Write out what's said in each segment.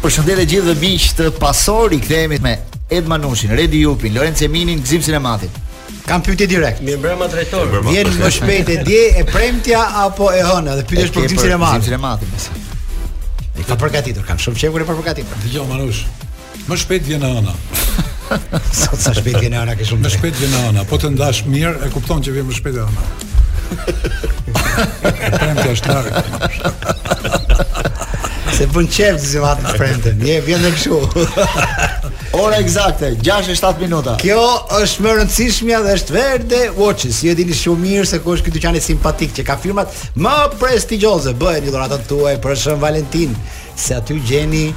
Përshëndetje gjithë miqtë e Pasori, kthehemi me Ed Manushin, Redi Jupin, Lorenc Eminin, Gzim Sinematin. Kam pyetje direkt. Mirëmbrëma drejtor. Vjen më shpejt e dje e premtja apo e hëna? Dhe pyetja është për Gzim Sinematin. Gzim Sinematin. E ka përgatitur, kam shumë qejf kur e përgatitur. Dgjoj Manush. Më shpejt vjen e hëna. Sa sa shpejt vjen e hëna ke shumë. Më shpejt vjen e hëna, po ta ndash mirë e kupton që vjen më shpejt e hëna. E premtja është larg. Se bën qejf si vat premte. Je vjen edhe kështu. Ora ekzakte, 6:07 minuta. Kjo është më e rëndësishmja dhe është Verde Watches. Ju e dini shumë mirë se ku është ky dyqani simpatik që ka firmat më prestigjioze. Bëheni dhuratat tuaj për Shën Valentin. Se aty gjeni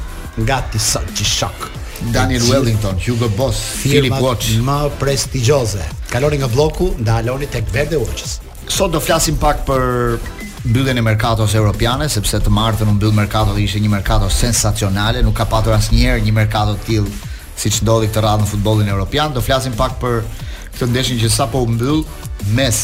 nga Tissot, G-Shock. Daniel Wellington, Hugo Boss, Philip Watch. Më prestigjioze. Kaloni nga Blloku, ndaloni tek Verde Watches. Sot do flasim pak për mbylljen e merkatos europiane, sepse të martën u mbyll merkato dhe ishte një merkato sensacionale, nuk ka patur asnjëherë një merkato të tillë siç ndodhi këtë radhë në futbollin europian. Do flasim pak për këtë ndeshje që sapo u mbyll mes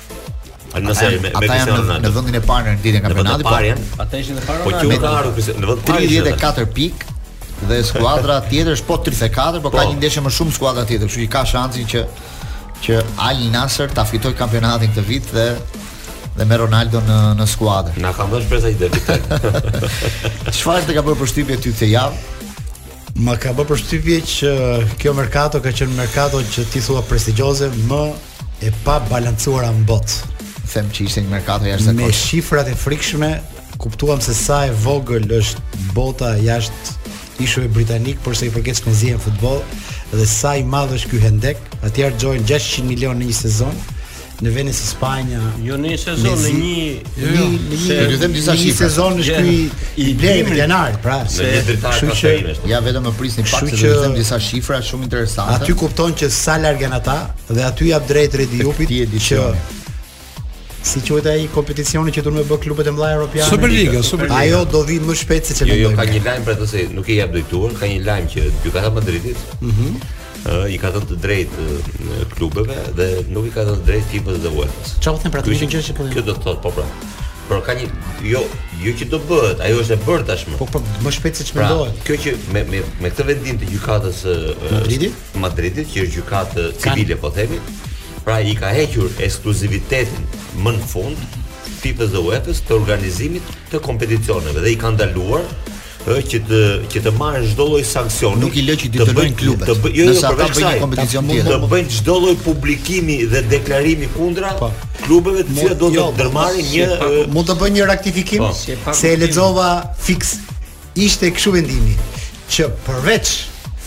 Nassr me me Cristiano Ronaldo. Në vendin e parë në ditën e kampionatit. Po, ata ishin në parë. Po kjo ka ardhur kështu. Në vend 34 pikë dhe skuadra tjetër është po 34, po, po ka një ndeshje më shumë skuadra tjetër, kështu që ka shansin që që Al Nassr ta fitojë kampionatin këtë vit dhe dhe me Ronaldo në në skuadër. Na ka dhënë shpresa ide këtë. Çfarë të ka bërë përshtypje ty këtë javë? Më ka bërë përshtypje që kjo merkato ka qenë merkato që ti thua prestigjioze më e pabalancuara në botë. Them që ishte një merkato jashtë Me shifrat e frikshme kuptuam se sa e vogël është bota jashtë ishujve britanikë për sa i përket shpenzimet në futboll dhe sa i madh është ky hendek. Atje harxhohen 600 milionë në një sezon në vende si Spanja. Jo në një sezon, në një Jo, jo, vetëm disa shifra. Një sezon është ky i blerë në janar, pra, se kështu që ja vetëm më prisni pak se do të them disa shifra shumë interesante. Aty kupton që sa larg janë ata dhe aty i jap të drejtë Redi Jupit që si quhet ai kompeticioni që duan të bëjnë klubet e mëdha europiane. Superliga, Superliga. Ajo do vi më shpejt se çfarë. Jo, jo, ka një lajm për atë se nuk i jap të drejtë, ka një lajm që gjykata e Madridit. Mhm. i ka dhënë të drejtë klubeve dhe nuk i ka dhënë të drejtë FIFA-s dhe UEFA-s. Çfarë po them pra, kjo gjë që po them. Kjo do të thotë po pra. Por ka një jo, jo që do bëhet, ajo është e bërë tashmë. Po po më shpejt se pra, ç'mendohet. Pra, kjo që me me me këtë vendim të gjykatës së Madridit, Madridit që është gjykatë civile po themi, pra i ka hequr ekskluzivitetin më në fund FIFA-s dhe UEFA-s të organizimit të kompeticioneve dhe i ka ndaluar ë që të që të marrë çdo lloj sanksioni. Nuk i lë që të bëjnë klubet. Të bëjnë jo, jo, ata bëjnë një kompeticion tjetër. Të bëjnë çdo lloj publikimi dhe deklarimi kundra po. klubeve të cilat do të jo, ndërmarrin një mund të bëjnë një rektifikim po. se e lexova fiks ishte kështu vendimi që përveç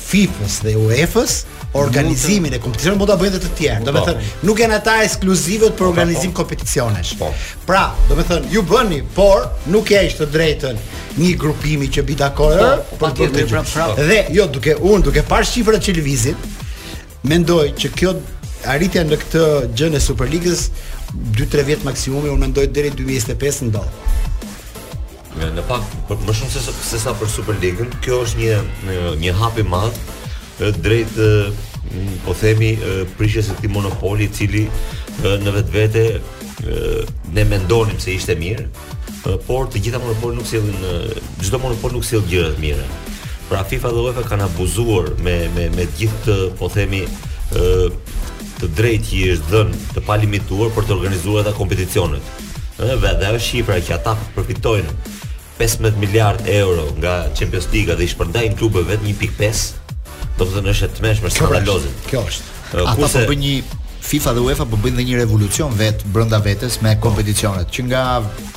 FIFA-s dhe UEFA-s organizimin e kompeticionit mund ta bëjnë edhe të tjerë. Domethënë po., nuk janë ata ekskluzivët për organizim po. kompeticionesh. Po. Pra, domethënë, ju bëni, por nuk ia heq të drejtën një grupimi që bi dakord për të bërë prapë. Pra, pra. Dhe jo, duke un duke parë shifrat që lëvizin, mendoj që kjo arritja në këtë gjënë e Superligës 2-3 vjet maksimumi, unë mendoj deri 2025 ndodh. Në, në pak për, më shumë se, se sa për Superligën, kjo është një një, një hap i madh drejt po themi prishjes së këtij monopoli i cili në vetvete ne mendonim se ishte mirë, por të gjitha monopolet nuk sjellin çdo monopol nuk sjell gjëra të mira. Pra FIFA dhe UEFA kanë abuzuar me me me gjithë të, po themi ë të drejtë që i është dhënë të palimituar për të organizuar ata kompeticionet. Ëh, dhe dhe ajo shifra që ata përfitojnë 15 miliard euro nga Champions League dhe i shpërndajnë klubeve vetëm 1.5. Domethënë është e tmerrshme është skandaloze. Kjo është. Ata po bëjnë një FIFA dhe UEFA po bëjnë një revolucion vetë brenda vetes me po. kompeticionet që nga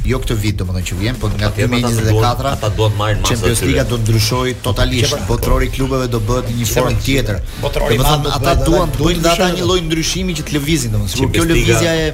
jo këtë vit domethënë që vjen, por nga 2024 ata do të marrin masa. Champions League do të ndryshojë totalisht. Pra, Botërori i klubeve do bëhet një formë tjetër. Domethënë ata duan të bëjnë ata një lloj ndryshimi që të lëvizin domethënë. Kjo lëvizja e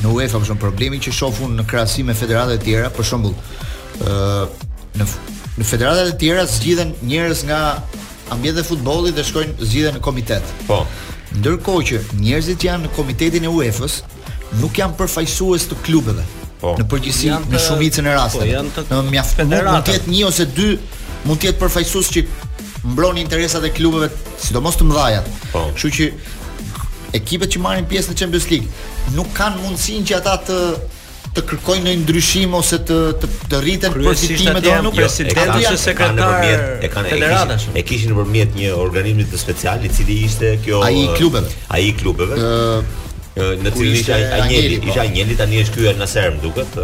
Në UEFA për shembull problemi që shoh unë në krahasim me federatat e tjera, për shembull, ë në në federatat e tjera zgjidhen njerëz nga ambientet e futbollit dhe shkojnë zgjidhen në komitet. Po. Ndërkohë që njerëzit që janë në komitetin e UEFA-s nuk janë përfaqësues të klubeve. Po. Në përgjithësi janë të, në shumicën e po, rasteve. Po, janë të në mjaft mund të jetë një ose dy mund të jetë përfaqësues që mbron interesat e klubeve, sidomos të mëdhatë. Po. Kështu që ekipet që marrin pjesë në Champions League nuk kanë mundësinë që ata të të kërkojnë ndonjë ndryshim ose të të, të rriten përfitimet do nuk presidenti jo, ose sekretari e kanë federatën e kishin nëpërmjet një organizmi të special i cili ishte kjo ai i klubeve ai i klubeve në cilin ishte Anjeli, ishte Anjeli po. tani është ky Nasser më duket,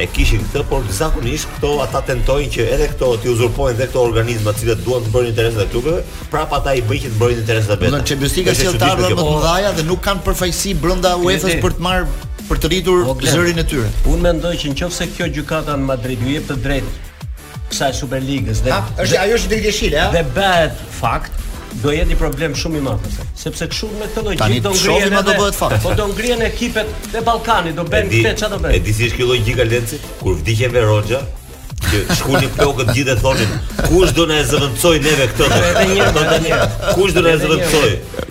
e kishin këtë, por zakonisht këto ata tentojnë që edhe këto t'i uzurpojnë dhe këto organizma të cilat duhet të bëjnë interesat e klubeve, prapë ata i bëjnë që të bëjnë interesat e veta. Në Champions League është të ardhurat më të mëdha dhe nuk kanë përfaqësi brenda UEFA-s për të marrë për të rritur zërin e tyre. Unë mendoj që në qoftë se kjo gjykata në Madrid i jep të drejtë kësaj Superligës dhe është ajo është dritë jeshile, a? Dhe bëhet fakt do jetë një problem shumë i madh sepse kshu me këtë logjikë do ngrihen edhe do bëhet fakt. Po do ngrihen ekipet e Ballkanit, do bëjnë këtë çfarë do bëjnë. E di si është kjo logjika Lenci, kur vdiq Enver Hoxha, që shkunin pleqtë gjithë e thonin kush do na e zëvendësoj neve këtë do të thotë kush do na e zëvendësoj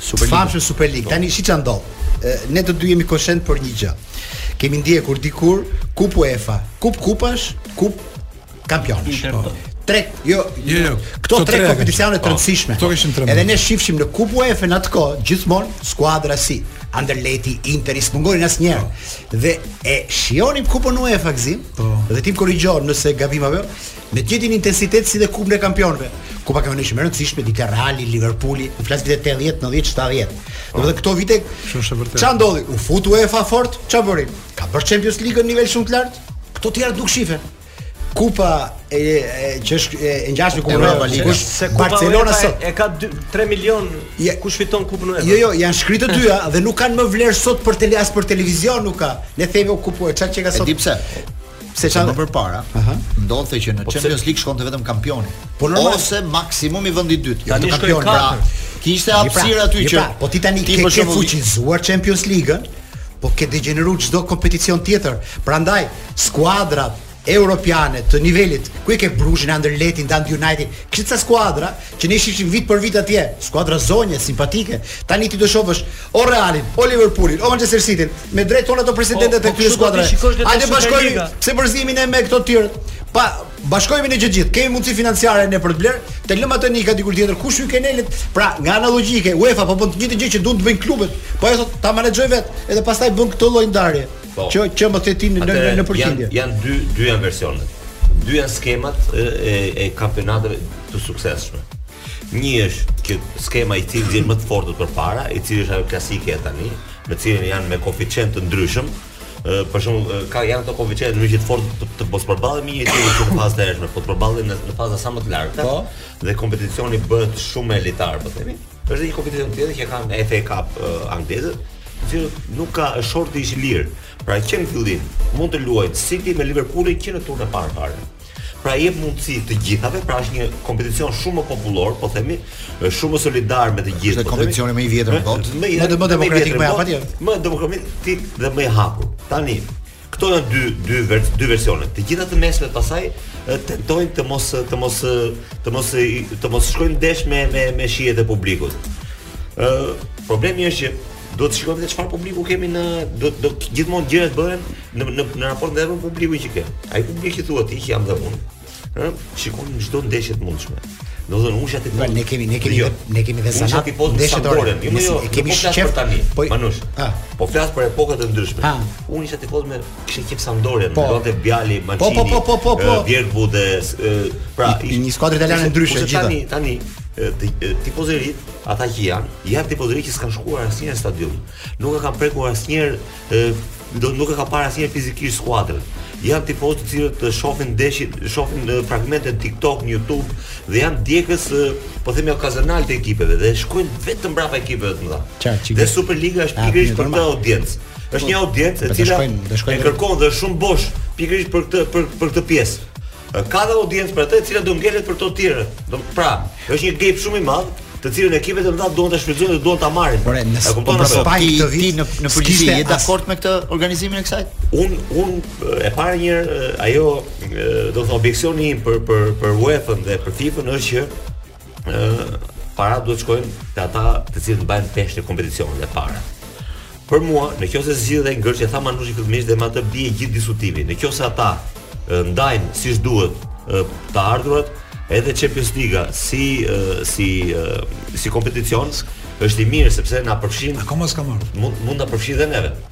Superliga. Famshë Superligë. Po. Tani siç ndodh, ne të dy jemi koshent për një gjë. Kemi ndjekur dikur Kup UEFA, Kup Kupash, Kup Kampionësh. Po. Tre, jo, jo, jo. Këto tre kompeticione të po. rëndësishme. Këto kishin tre. Edhe ne shifshim në Kup UEFA në atë kohë gjithmonë skuadra si Anderleti, Interi, s'mungonin asnjëherë. Po. Dhe e shijonim Kupën UEFA Gzim, dhe ti më korrigjon nëse gabim apo jo. Me të njëjtin intensitet si dhe Kupën e Kampionëve. Kupa e Kampionëve është më e rëndësishme kishte Reali, Liverpooli, po flas vitet 80, 90, 70. Do të këto vite shumë është vërtet. Çfarë ndodhi? U fut UEFA fort, çfarë bëri? Ka bërë Champions League në nivel shumë të lartë. Këto të tjera nuk shifen. Kupa e, e që është e, e ngjashme ku Europa Liga. Kush se Kupa Barcelona sot e ka 2 3 milionshe, kush fiton kupën UEFA. Jo, jo, janë shkritë të dyja dhe nuk kanë më vlerë sot për tele as për televizion nuk ka. Ne themi o kupë, çka që ka sot. E di pse? Se ça, më përpara? Aha. Ndodhte që në po Champions League shkonte vetëm kampioni. Po normal. Ose maksimumi vendi i dytë. Jo tani shkoi pra, katër. Kishte pra, hapësirë aty që pra, po ti tani ti ke, ke fuqizuar Champions League-ën, po ke degjeneru çdo kompeticion tjetër. Prandaj skuadrat europiane të nivelit ku e ke Bruzhin, Anderletin, Dundee United, kështu ca skuadra Që ne shihshim vit për vit atje, skuadra zonje, simpatike. Tani ti do shofësh o Realin, o Liverpoolin, o Manchester City, me të drejtë thonë ata presidentët e këtyre skuadrave. Hajde bashkojmë, pse përzihemi ne me këto të tjerët? Po bashkojmë ne gjithë gjithë. Kemi mundësi financiare ne për të bler, të lëmë atë Nika diku tjetër, kush janë në elitë? Pra, nga ana logjike, UEFA po bën të njëjtën gjë që duan të bëjnë klubet. Po ajo thotë ta menaxhoj vet, edhe pastaj bën këtë lloj ndarje. Që që e the ti në në në përqindje. Janë dy dy janë versionet. Dy janë skemat e e, e kampionateve të suksesshme. Një është kjo skema i cili lejon më të fortët përpara, i cili është ajo klasike e tani, me të cilën janë me koeficient të ndryshëm, për shembull, ka janë ato koeficiente që më të fortët të, të mos përballen me njëri-tjetrin që në fazë të hershme, po të përballen në, në faza sa më të larta. Po. Dhe kompeticioni bëhet shumë elitar, po themi. Është dhe një kompeticion tjetër që kanë FA Cup anglezët, i cili nuk ka shorti është i lirë. Pra që në fillim mund të luajë City me Liverpoolin që në turin e parë fare. Pra jep mundësi të gjithave, pra është një kompeticion shumë më popullor, po themi, është shumë më solidar me të gjithë. Është po kompeticioni më i vjetër në botë, më demokratik në fakt. Më demokratik dhe më i hapur. Tani, Këto janë dy dy vers, dy versione. Të gjitha të mesmet pasaj tentojnë të mos të mos të mos të mos shkojnë ndesh me me me shijet e publikut. Ë problemi është që duhet të shikojmë se çfarë publiku kemi në do do gjithmonë gjërat bëhen në në në raport me publikun që ke. Ai publik që thua ti që jam dhe unë. Ë, shikoni në çdo ndeshje të mundshme. Do të thotë unë jati po ne kemi ne kemi jo, ne kemi dhe zanat po të ndeshjet e orën. Jo, jo, e kemi shqip për tani. Po Manush. Ha. Po flas për epoka të ndryshme. Ha. Unë isha tifoz me kishë qip Sampdoria, po. me Vialli, Mancini. Po po po po po. Vjergu dhe pra i një skuadër italiane ndryshe gjithë. Tani tani tifozët, ata që janë, janë tifozët që s'kan shkuar asnjëherë në stadium. Nuk e kanë prekur asnjëherë ë do nuk e ka parë asnjëherë fizikisht skuadrën. Janë tifozë të cilët të shohin ndeshjet, shohin në fragmente në TikTok, në YouTube dhe janë ndjekës po themi okazionalë të ekipeve dhe shkojnë vetëm mbrapa ekipeve të mëdha. Qartë, dhe Superliga është pikërisht për këtë audiencë. Është një audiencë e cila e kërkon dhe është shumë bosh pikërisht për këtë për për këtë pjesë. Ka dhe audiencë për atë e cila do ngelet për të tjerët. Do pra, është një gap shumë i madh të cilën ekipet e mëdha duan ta shfrytëzojnë dhe duan ta marrin. Por në e kupton apo? Ti këtë vit në në përgjithësi je dakord me këtë organizimin e kësaj? Un un e para një herë ajo do të objeksioni im për për për UEFA dhe për FIFA është që para duhet shkojnë te ata të cilët mbajnë peshë në kompeticione. E para. Për mua, në qoftë se zgjidhet ai ngërçi tha Manushi fillimisht dhe me atë bie gjithë diskutimi. Në qoftë se ata ndajnë siç duhet të ardhurat, edhe Champions Liga si si si kompeticion është i mirë sepse na përfshin. Akoma s'ka marrë. Mund mund ta përfshin edhe neve.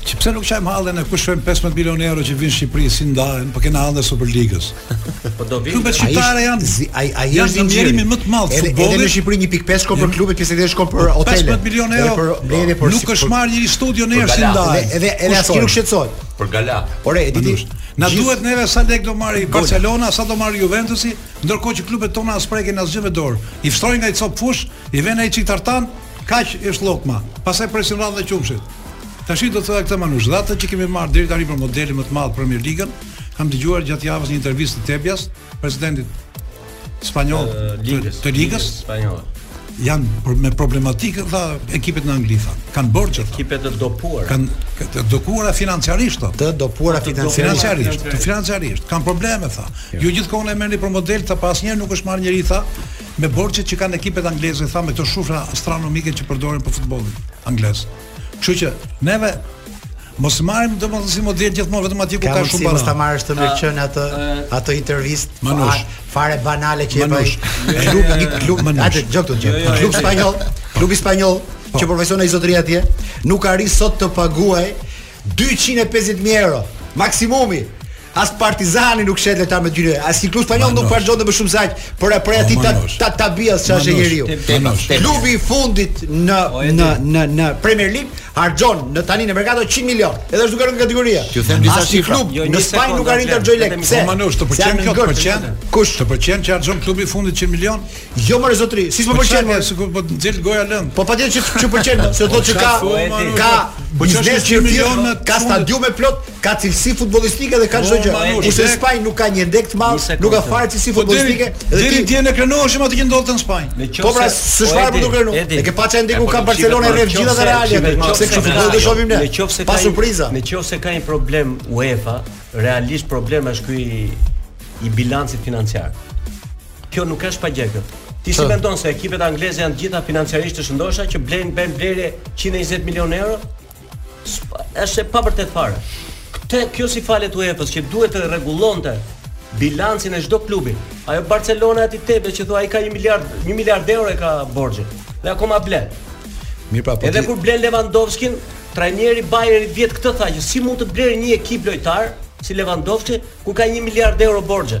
Që pse nuk çajmë hallin e nuk shofim 15 milionë euro që vinë në Shqipëri si ndahen, po kena hallin e Superligës. Po do vinë. Klubet shqiptare janë ai ai është zinxhiri më i madh i futbollit. Edhe në Shqipëri 1.5 shkon për klubet, pjesa tjetër shkon për hotele. 15 milionë euro për mbledhje për Nuk është marrë një studio në si ndahen. Edhe edhe asnjë nuk shqetësohet për gala. Ore, çdo na duhet neve sa lek do marri Barcelona, sa do marri Juventusi, ndërkohë që klubet tona as prekin as gjë me dorë. I ftojnë nga i cop fush, i vënë një çik tartan, Kaq është llokma. Pastaj presin radhën e qumshit. Tashi do të thoja këtë Manush, dhe atë që kemi marrë deri tani për modelin më të madh Premier Ligën, kam dëgjuar gjatë javës një intervistë të Tebas, presidentit spanjoll të, të ligës spanjolle. Janë me problematikë tha ekipet në Angli tha. Kan borxhe tha. Ekipet e dopuara. Kan të dopuara financiarisht tha. Të dopuara financiarisht, të financiarisht. Kan probleme tha. Jo. Ju gjithë kohën e merrni për model tha, po asnjëherë nuk është marrë njeri tha. me borxhet që kanë ekipet angleze, tha me këto shifra astronomike që përdoren për futbollin anglez. Kështu që neve mos marrim domethënë si model gjithmonë vetëm atje ku ka, ka shumë para. Mos ta marrësh të mirëqenë atë atë intervistë Manush fare banale që bëj. Klub një klub Manush. Atë gjoktu gjë. Jo, jo, klub jo. spanjoll, klubi spanjoll po. që përfaqëson ai zotëri atje, nuk arrin sot të paguajë 250.000 euro maksimumi. As Partizani nuk shet lojtar me dy lojë. Asnjë klub spanjoll nuk harxhon dot më shumë se aq, por e prej atij ta ta ta bia se është njeriu. Klubi i fundit në në në në Premier League harxhon në tani në merkato 100 milion. Edhe është duke rënë nga kategoria. Ju them disa shifra. Jo, në Spanjë nuk arrin të harxhojë lek. Pse? Manush, të pëlqen kjo, të pëlqen. Kush të pëlqen që harxhon klubi i fundit 100 milion? Jo më zotri, s'më po pëlqen më, sikur po të nxjerr goja lëng. Po patjetër që që pëlqen, se po thotë që ka ka po biznes që milion ka stadiume plot, ka cilësi futbollistike dhe ka çdo gjë. Kurse Spanjë nuk ka një hendek të madh, nuk ka fare cilësi po futbollistike. Dhe ti ti ne krenohemi me atë që ndodhte në Spanjë. Po pra, s'është po fare për të krenu. E ke parë ç'hendek ka Barcelona rreth gjithë dhe Real. Nëse kështu futboll do shohim ne. Nëse ka surpriza. Nëse ka një problem UEFA, realisht problemi është ky i bilancit financiar. Kjo nuk është pa gjë këtë. Ti si mendon se ekipet angleze janë gjitha financiarisht të shëndosha që blejnë, bëjnë blerje 120 milionë euro? Është e pavërtetë fare. Këtë kjo s'i falet UEFA-s që duhet të rregullonte bilancin e çdo klubi. Ajo Barcelona jote pra që thua ai ka 1 miliard, 1 miliard euro e ka borxhin dhe akoma blen. Mirë pra, po Edhe kur bleu Lewandowskin, trajneri i Bayernit vjet këtë tha që si mund të blerë një ekip lojtar si Lewandowski kur ka 1 miliard euro borxhe.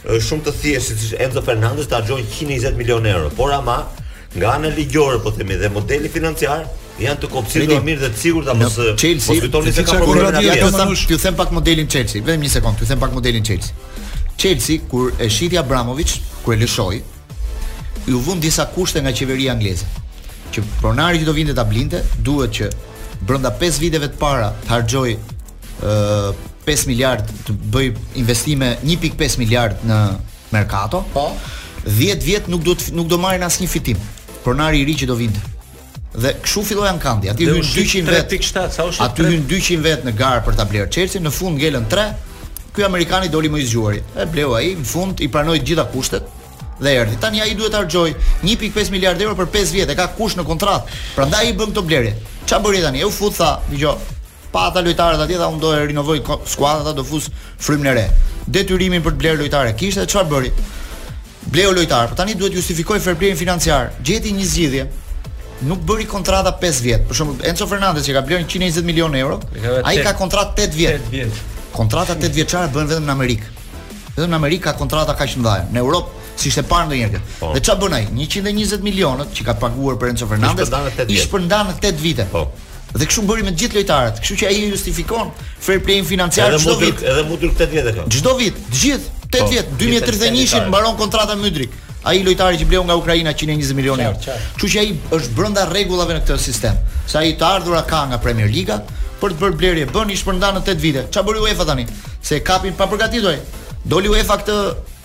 Është shumë e thjeshtë siç është Enzo Fernandez të harxhojë njëqind e njëzet milionë euro, por ama nga ana ligjore po themi dhe modeli financiar janë të kopsitur, Redi, mirë dhe të sigurt apo te Chelsea, mos kujtoni se ka probleme në atë. Ju them, ju them pak modelin Chelsea, vetëm një sekond, ju them pak modelin Chelsea. Chelsea kur e shiti Abramovich, kur e lëshoi, iu vunë disa kushte nga qeveria angleze. Që pronari që do vinte ta blinte, duhet që brenda 5 viteve të para të harxhojë 5 miliard të bëjë investime 1.5 miliard në merkato. Po. 10 vjet nuk do nuk do marrë asnjë fitim. Pronari i ri që do vinte. Dhe kshu filloi ankandi. Aty hynë 200 vetë. Aty hynë 200 vetë në garë për ta blerë Chelsea, në fund ngelën 3. Ky amerikani doli më i zgjuari. E bleu ai, në fund i pranoi gjitha kushtet dhe erdhi. Tani ai duhet të harxhojë 1.5 miliard euro për 5 vjet, e ka kusht në kontratë. Prandaj i bën këto blerje. Ça bëri tani? E u fut, tha, dëgjo, Pa ata lojtarët atje tha unë do e rinovoj skuadrën, tha do fus frymën e re. Detyrimin për të blerë lojtarë e kishte, çfarë bëri? Bleu lojtarë, por tani duhet të justifikojë fair play-in financiar. Gjeti një zgjidhje. Nuk bëri kontrata 5 vjet. Për shembull, Enzo Fernandez që ka blerë 120 milionë euro, ai ka kontratë 8 vjet. 8 vjet. Kontrata 8 vjeçare bëhen vetëm në Amerikë. Vetëm në Amerikë ka kontrata kaq të mëdha. Në Europë s'ishte parë ndonjëherë këtë. Po. Dhe çfarë bën ai? 120 milionët që ka paguar për Enzo Fernandez i shpërndan në 8 vite. Po. Dhe kështu bëri me të gjithë lojtarët. Kështu që ai e justifikon fair play financiar çdo vit. Edhe Mudryk 8 vjet e ka. Çdo vit, të gjithë 8 po, vjet, 2031-shin mbaron kontrata Mudryk. Ai lojtari që bleu nga Ukraina 120 milionë euro. Kështu që ai është brenda rregullave në këtë sistem. Se ai të ardhura ka nga Premier Liga për të bërë blerje, bën i shpërndan në 8 vite. Çfarë bëri UEFA tani? Se e kapin papërgatitur ai. Doli UEFA këtë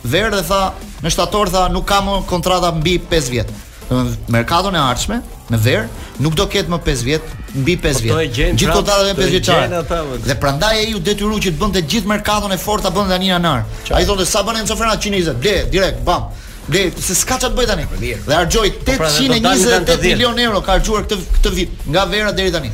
verë dhe tha në shtator tha nuk ka më kontrata mbi 5 vjet. Domethënë merkaton e ardhshme në verë nuk do ketë më 5 vjet, mbi 5 po vjet. Gjithë pra, kontratat janë 5 vjeçare. Dhe prandaj ai u detyrua që të bënte gjithë merkaton e fortë ta bënte tani në janar. Ai thoshte sa bën Enzo Fernandez 120, ble direkt, bam. Ble, se s'ka ça të bëjë tani. Dhe harxhoi 828 po pra, milionë euro ka harxhuar këtë këtë vit nga vera deri tani.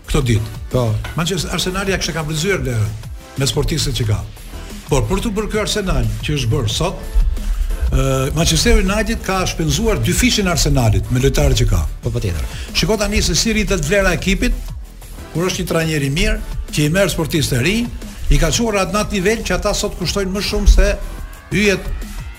këto ditë. Po. Manchester Arsenali ja kishte ka dhjetëfishuar vlerën me sportistët që ka. Por për t'u bërë ky Arsenal që është bërë sot, uh, Manchester United ka shpenzuar dyfishin Arsenalit me lojtarët që ka. Po patjetër. Po Shiko tani se si rritet vlera e ekipit kur është një trajner i mirë që i merr sportistët e rinj, i ka çuar atë në atë nivel që ata sot kushtojnë më shumë se yjet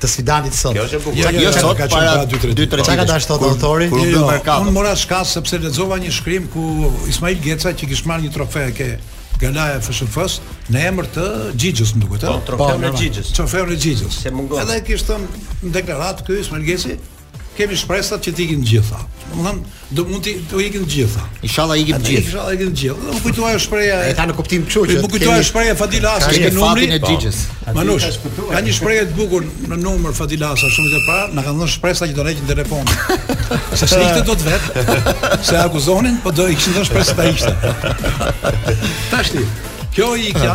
të sfidantit sot. Kjo është e bukur. Kjo është sot para 2-3 ditë. Çka ka dash të thotë autori? Kur jo, merkato. Unë mora shkas sepse lexova një shkrim ku Ismail Gega që kish marrë një trofe ke Galaja e FSHF-s në emër të Xhixhës, më duket, ëh. Po, trofeun e Xhixhës. Trofeun e Xhixhës. Se mungon. Edhe kish thënë në deklaratë ky Ismail Gega, Kemi shpresat që të ikin të gjitha. Domethënë, do mund të do ikin të gjitha. Inshallah ikin të gjitha. Inshallah ikin të gjitha. Do kujtohet shprehja e ka në kuptim kështu që. Do kujtohet shprehja e Fadil Hasa që numri e Xhixhës. Po. Manush, ka një shprehje të bukur në numër Fadil Hasa shumë të parë, na kanë dhënë shpresa që do rregjë telefon. Sa si këtë do të vet? Se akuzonin, po do i kishin dhënë shpresë ta ishte. Tashti. Kjo i ka.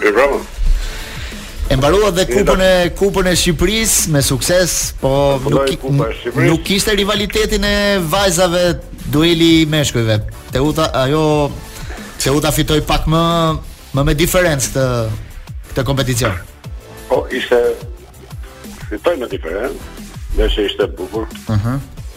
Mirë bravo. E mbaruan dhe kupën e kupën e Shqipërisë me sukses, po nuk nuk kishte rivalitetin e vajzave dueli i meshkujve. Teuta ajo Teuta fitoi pak më më me diferencë të këtë kompeticion. Po ishte fitoi me diferencë, dhe se ishte bukur. Ëh. Uh -huh.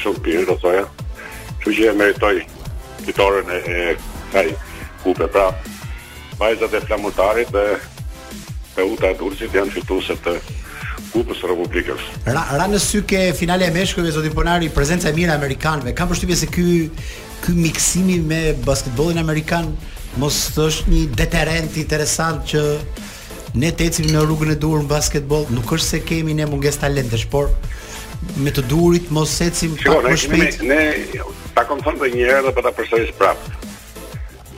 Shumë mirë do thoja. Kështu që e meritoi fitoren e kësaj kupe. Pra, vajzat e Flamurtarit dhe Teuta e Durrësit janë fituese të Kupës së Republikës. Ra, ra në sy ke finalja e meshkujve zoti Ponari, prezenca e mirë e amerikanëve. Kam përshtypjen se ky ky miksimi me basketbollin amerikan mos është një deterrent interesant që Ne të ecim në rrugën e duhur në basketboll, nuk është se kemi ne mungesë talentesh, por me të duhurit mos ecim pak më shpejt. Ne, ne ta kam thënë një herë dhe po ta përsëris prapë.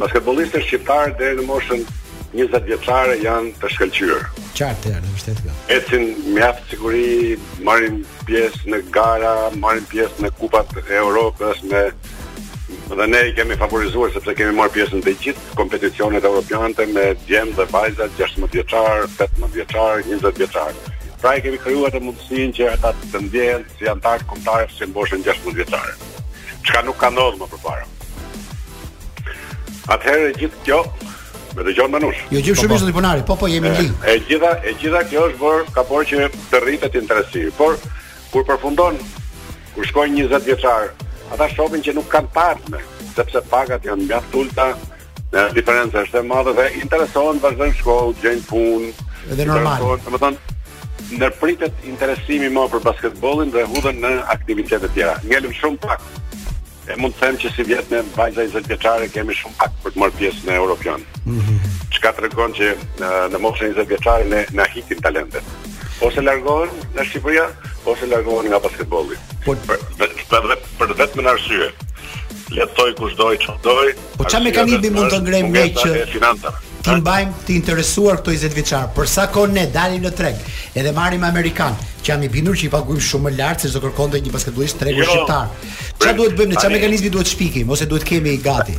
Basketbollistët shqiptarë deri në moshën 20 vjeçare janë të shkëlqyer. Qartë, janë vërtet kjo. Ecin me mjaft siguri, marrin pjesë në gara, marrin pjesë në kupat e Europës me dhe ne i kemi favorizuar sepse kemi marrë pjesë në të gjithë kompeticionet europiante me djem dhe vajza 16 vjeçar, 18 vjeçar, 20 vjeçar. Pra i kemi krijuar mundësinë që ata të ndjehen si anëtar të kombëtares që në moshën 16 vjeçare. Çka nuk ka ndodhur më përpara. Atëherë gjithë kjo më dëgjon Manush. Ju dëgjoj shumë zoti Ponari, po po jemi në linjë. E gjitha e gjitha kjo është bërë ka bërë që të rritet interesi, por Kur përfundon, kur shkojnë në njëzet vjeçar, ata shohin që nuk kanë të ardhme, sepse pagat janë mjaft të ulta, dhe diferenca është e madhe dhe interesohen vazhdojnë shkollë, gjejnë punë. Edhe normal. Domethënë ndërpritet interesimi më për basketbollin dhe hudhen në aktivitete të tjera. Ngelen shumë pak. E mund të them që sivjet me vajza 20 vjeçare kemi shumë pak për të marrë pjesë në Europian. Mm -hmm. Çka tregon që në, në moshën 20 vjeçare ne na ikin talentet. Ose largohen nga Shqipëria, ose largohen nga basketbolli. Por për për të vetmen arsye. Le të thojë kush të dojë, çfarë të dojë, Po çfarë mekanizmi mund të ngrejmë ne që t'i mbajmë të interesuar këto 20 vjeçar? Për sa kohë ne dalim në treg, edhe marrim amerikanë, që jam i bindur që i paguajmë shumë më lart se ç'do kërkonte një basketbollist tregu jo, shqiptar. Çfarë duhet të bëjmë ne? Çfarë mekanizmi duhet të shpikim ose duhet të kemi gati?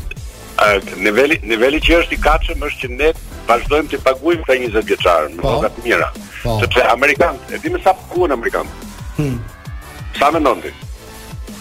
niveli niveli që është i gatshëm është që ne vazhdojmë të paguajmë këta 20 vjeçar me rroga po. të mira. Po. Sepse amerikanët, e dimë sa paguhen amerikanët. Hmm. Sa mendon ti?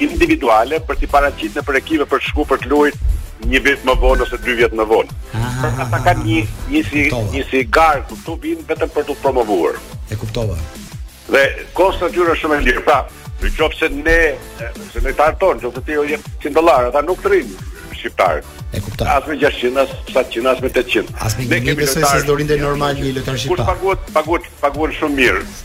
individuale për t'u paraqit nëpër ekipe për të shku për të lujt një vit më vonë ose dy vjet më vonë. Pra ata kanë një një si një si garë ku këtu vijnë vetëm për t'u promovuar. E kuptova. Dhe kosto aty është shumë e lirë. Pra, në qoftë se ne se ne tarton, do të thotë jo jep 100 dollarë, ata nuk rrinë shqiptarët. E kuptoj. As me 600, as 700, as me 800. As me 1000 besoj se do rrinte normal një lojtar shqiptar. Kur paguhet, paguhet, paguhet shumë mirë.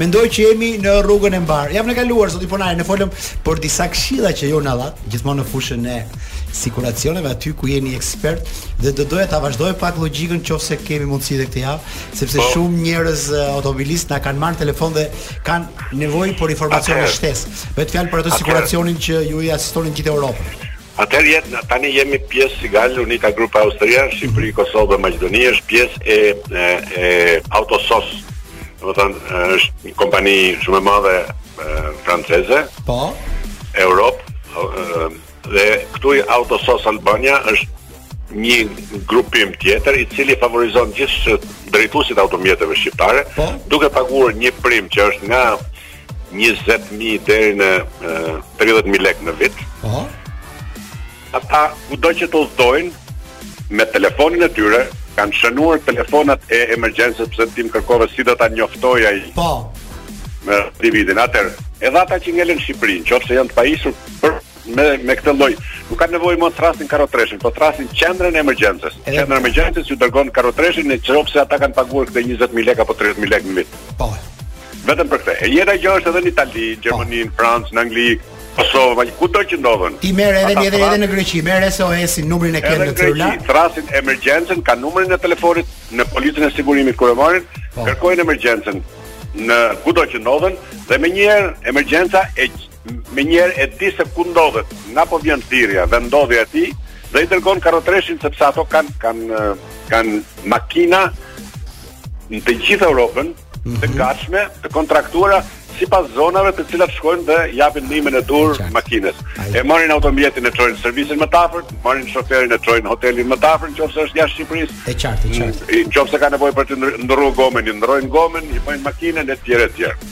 Mendoj që jemi në rrugën e mbarë. Javën e kaluar zoti Ponari ne folëm për disa këshilla që ju na dhat, gjithmonë në fushën e siguracioneve aty ku jeni ekspert dhe do doja ta vazhdoj pak logjikën qoftë se kemi mundësi edhe këtë javë, sepse po. shumë njerëz automobilistë na kanë marrë në telefon dhe kanë nevojë për informacione shtesë. Bie fjala për atë siguracionin që ju i asistoni në gjithë Europën. Atëherë, ne tani jemi pjesë Sigal Uniqa Group Austria, Shqipëri, mhm. Kosovë dhe Maqedoni është pjesë e e, e Autosos. Domethënë është një kompani shumë e madhe franceze. Po. Europë dhe këtu Autosos Albania është një grupim tjetër i cili favorizon gjithë drejtuesit e automjeteve shqiptare, po? duke paguar një prim që është nga 20.000 deri në 30.000 lekë në vit. Po. Ata kudo që të udhëtojnë me telefonin e tyre, kanë shënuar telefonat e emergjensës se ti më kërkove si do ta njoftojë ai. Po. Në dividin atëherë. Edhe ata që ngelen në Shqipëri, qoftë se janë të pajisur për me me këtë lloj. Nuk ka nevojë më thërrasin karrotrecin, po thërrasin qendrën e emergjencës. Qendra e emergjencës ju dërgon karrotrecin në qoftë se ata kanë paguar këtë 20000 lekë apo 30000 lekë në vit. Po. Vetëm për këtë. E njëjta gjë është edhe në Itali, në po. Gjermani, në Francë, në Angli, Kosovë, po kudo që ndodhen. Ti merr edhe edhe edhe në Greqi, merr SOS-in, numrin e ke në celular. Edhe thërrasin emergjencën, kanë numrin e telefonit në policën e sigurimit kur e marrin, po. kërkojnë emergjencën në kudo që ndodhen dhe menjëherë emergjenca e Menjëherë e di se ku ndodhet, nga po vjen thirrja, vendodhja e tij dhe i dërgon karrotrecin sepse ato kanë kanë kanë makina në të gjithë Europën mm -hmm. të mhm. gatshme, të kontraktuara sipas zonave të cilat shkojnë dhe japin ndihmën e duhur makinës. E marrin automjetin e çojnë në servisin më të afërt, marrin shoferin e çojnë në hotelin më të afërt nëse është jashtë Shqipërisë. E qartë, e qartë. Nëse ka nevojë për të ndërruar gomën, i ndërrojnë gomën, i bëjnë makinën e tjerë e tjerë.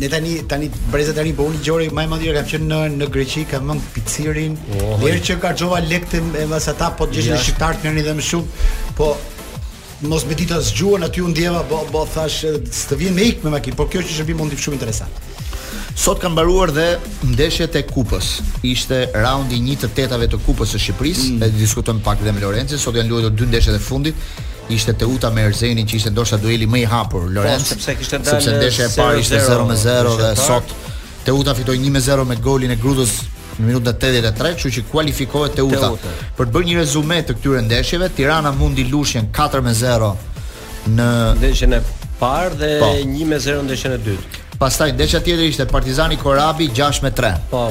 Ne tani tani brezat tani po unë gjori më e madhe kam qenë në në Greqi, kam mund picirin. Oh, Lirë që ka xhova lektë e mos ata po gjishin në shqiptar kanë edhe më shumë. Po mos me ditë as gjuhën aty u ndjeva, po po thashë të vjen me ik me makinë, por kjo është një shërbim mund të them shumë interesant. Sot kanë mbaruar dhe ndeshjet e Kupës. Ishte raundi 1 të tetave të Kupës së Shqipërisë, mm. e diskutojmë pak dhe me Lorencin, sot janë luajtur dy ndeshjet e fundit. ishte Teuta me Erzenin që ishte ndoshta dueli më i hapur Lorenc po, sepse kishte dalë sepse ndeshja e parë ishte 0-0 dhe sot Teuta fitoi 1-0 me golin e Grudës në minutën 83, kështu që kualifikohet Teuta. Teuta. Për të bërë një rezume të këtyre ndeshjeve, Tirana mundi Lushnjën 4-0 në ndeshjen e parë dhe 1-0 po. në ndeshjen e dytë. Pastaj ndeshja tjetër ishte Partizani Korabi 6-3. Po.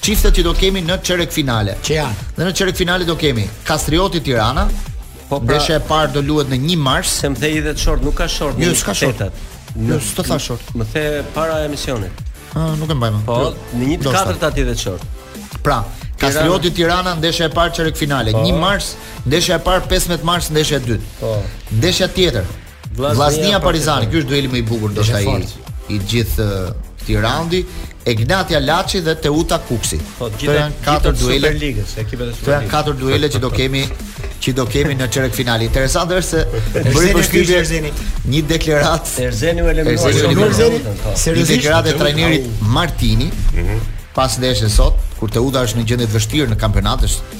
Çiftet që do kemi në çerekfinale. Që janë. Dhe në çerekfinale do kemi Kastrioti Tirana. Po pra, ndeshja e parë do luhet në 1 mars. Se më the është short, nuk ka short. Jo, s'ka short. Jo, s'të tha short. Më the para emisionit. Ah, nuk e mbaj mend. Po, në 1 të katërt aty dhe short. Pra, Kastrioti Tirana ndeshja e parë çerekfinale, 1 po. mars, ndeshja e parë 15 mars, ndeshja e dytë. Po. Ndeshja tjetër, Vllaznia Partizani, ky është dueli më i bukur ndoshta i i gjithë këtij raundi. Egnatia Laçi dhe Teuta Kukësi. Po, gjithë janë katër duele të Superligës, ekipet e Superligës. Janë katër duele që do kemi që do kemi në çerekfinale. Interesant është më bëri përshtypje Erzeni. Një deklaratë Erzeni u eliminua. Erzeni u eliminua. Po. Një deklaratë e trajnerit Martini. Mhm. Pas ndeshjes sot, kur Teuta është në gjendje të vështirë në kampionat, është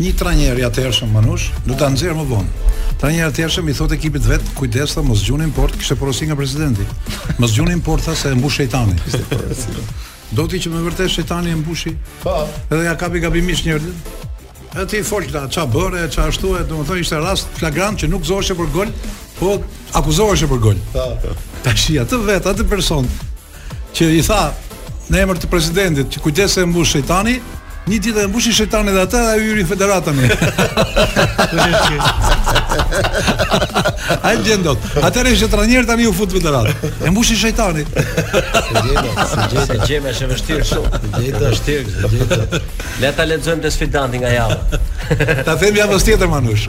Një trajner i atëhershëm Manush, do ta nxjerr më vonë. Trajneri i atëhershëm i thotë ekipit vet, kujdes tha mos gjuni në portë, kishte porosi nga presidenti. Mos gjuni në portë tha se e mbush shejtani. Do ti që me vërtetë shejtani e mbushi. Po. Edhe ja kapi gabimisht një herë. E ti, folën këta, ça bëre, ça ashtu, e domethënë ishte rast flagrant që nuk gëzoheshe për gol, po akuzoheshe për gol. Po. Tashi atë vet, atë person që i tha në emër të presidentit që kujdes se e mbush shejtani, një ditë e mbushi shejtani dhe atë ai hyri në federatë. A e gjen dot. Atëherë qe trajner tani u fut në federatë. E mbushi shejtani. S'e gjeta, s'e gjeta, gjema është e vështirë shumë. Gjeta është vështirë, gjeta. Le ta lexojmë te sfidanti nga java. Ta them javës tjetër Manush.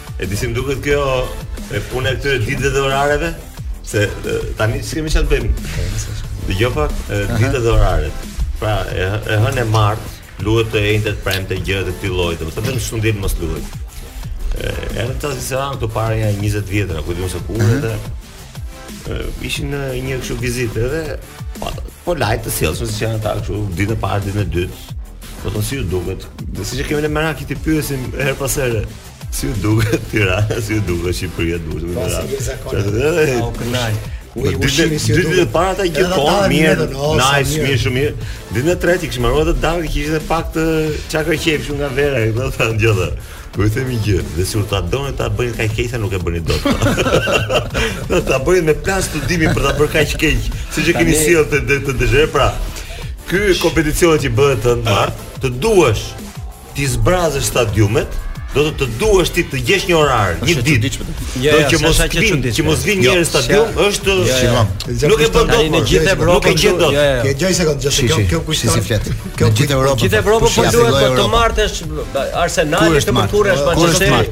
E di si më duket kjo e puna e këtyre ditëve dhe orareve, se tani s'kemi çfarë të bëjmë. Dhe jo pak ditët dhe oraret. Pra, e, e hënë e martë, luhet të enjtet premte gjëra të këtij lloji, domethënë vetëm shumë ditë mos luhet. Edhe këta si sa këtu para nja 20 vjetësh, ku diun se ku mhm. edhe ishin në një kështu vizitë edhe po, polite të sjellshëm si janë ata kështu ditën e parë, ditën e dytë, Po të si ju duket, dhe siç e kemi në merak t'i pyesim herë pas herë, Si ju duket Tirana, si ju duket Shqipëria, duhet të thotë. Sa zakon. Au kënaj. Ku i ushimi si duhet. Ditën e parë ta gjë po mirë. Nice, mirë shumë mirë. Ditën e tretë kishim marrë të dalë që ishte pak të çakërrqejf shumë nga vera, do të thonë gjë. Ku i themi gjë, dhe sikur të doni ta bëni kaq keq nuk e bëni dot. Do ta bëni me plan studimi për ta bërë kaq keq, siç e keni sjellë të të dëshë pra. Ky kompeticion që bëhet në mart, të duash t'i zbrazësh stadiumet, do të të duash ti të gjesh një orar, një ditë. Do që mos vijnë, që mos vijnë njerëz në stadium, është nuk e bën dot në gjithë Evropën që do. Ke gjë se kanë gjëse kjo kjo kush si flet. Kjo gjithë Evropën. Gjithë Evropën po duhet të martën Arsenal të mund kurrësh Manchester.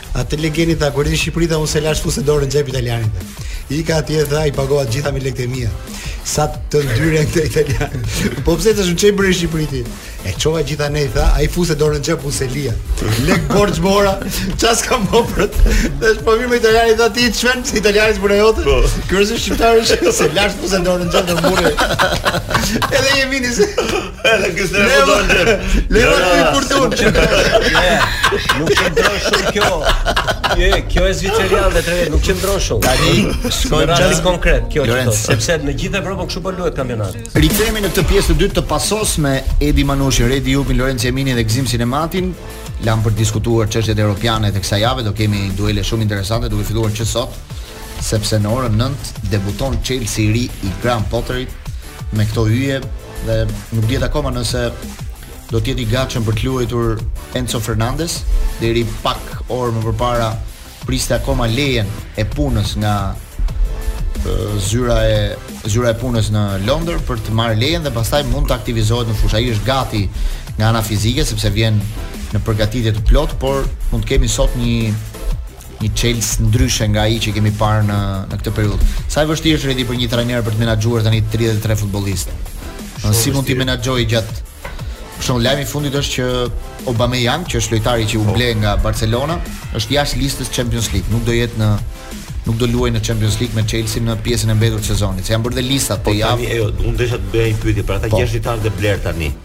Atë legeni tha kur erdhi në Shqipëri tha unë s'e lash fuste dorën në xhep italianit. Ika atje tha i pagova të gjitha me lekët e mia. Sa të ndyrë këta italianë. Po pse tash ç'e bëre në Shqipëri ti? E çova gjitha ne tha, ai fuste dorën në xhep unë s'e lija. Lek borxh mora. Ça s'ka më për të. Tash po mirë me italianit tha ti çmen se italianit për jote. Po. Ky është shqiptar s'e lash fuste dorën në xhep të murë. Edhe jemi nisë. Edhe ky se po don gjë. Leva ti furtun që do. Nuk qëndron shumë kjo. Je, kjo e Zvicerian dhe tre nuk qëndron shumë. Tani shkojmë në çast konkret, kjo që thotë, sepse në gjithë Evropën kështu po luhet kampionati. Rikthehemi në këtë pjesë të dytë të pasos me Edi Manushin, Redi Jupin, Lorenc Jeminin dhe Gëzim Sinematin. Lamë për diskutuar çështjet europiane të kësaj jave, do kemi duele shumë interesante duke filluar që sot, sepse në orën 9 debuton Chelsea i ri i Graham Potterit me këto yje dhe nuk dihet akoma nëse do të jetë i gatshëm për të luajtur Enzo Fernandez deri pak orë më përpara priste akoma lejen e punës nga zyra e zyra e punës në Londër për të marrë lejen dhe pastaj mund të aktivizohet në fushë. Ai është gati nga ana fizike sepse vjen në përgatitje të plotë, por mund të kemi sot një Një Chelsea ndryshe nga ai që kemi parë në në këtë periudhë. Sa e vështirë është Redi për një trajner për të menaxhuar tani 33 futbollistë. Në si mund të menaxhojë gjatë Për shembull lajmi i fundit është që Aubameyang, që është lojtari që u po. ble nga Barcelona, është jashtë listës Champions League, nuk do jetë në nuk do luajë në Champions League me Chelsea në pjesën e mbetur të sezonit. Se janë bërë dhe listat po, të javë. Po tani, unë desha të bëja një pyetje për ata po. gjashtë lojtarë të blerë tani.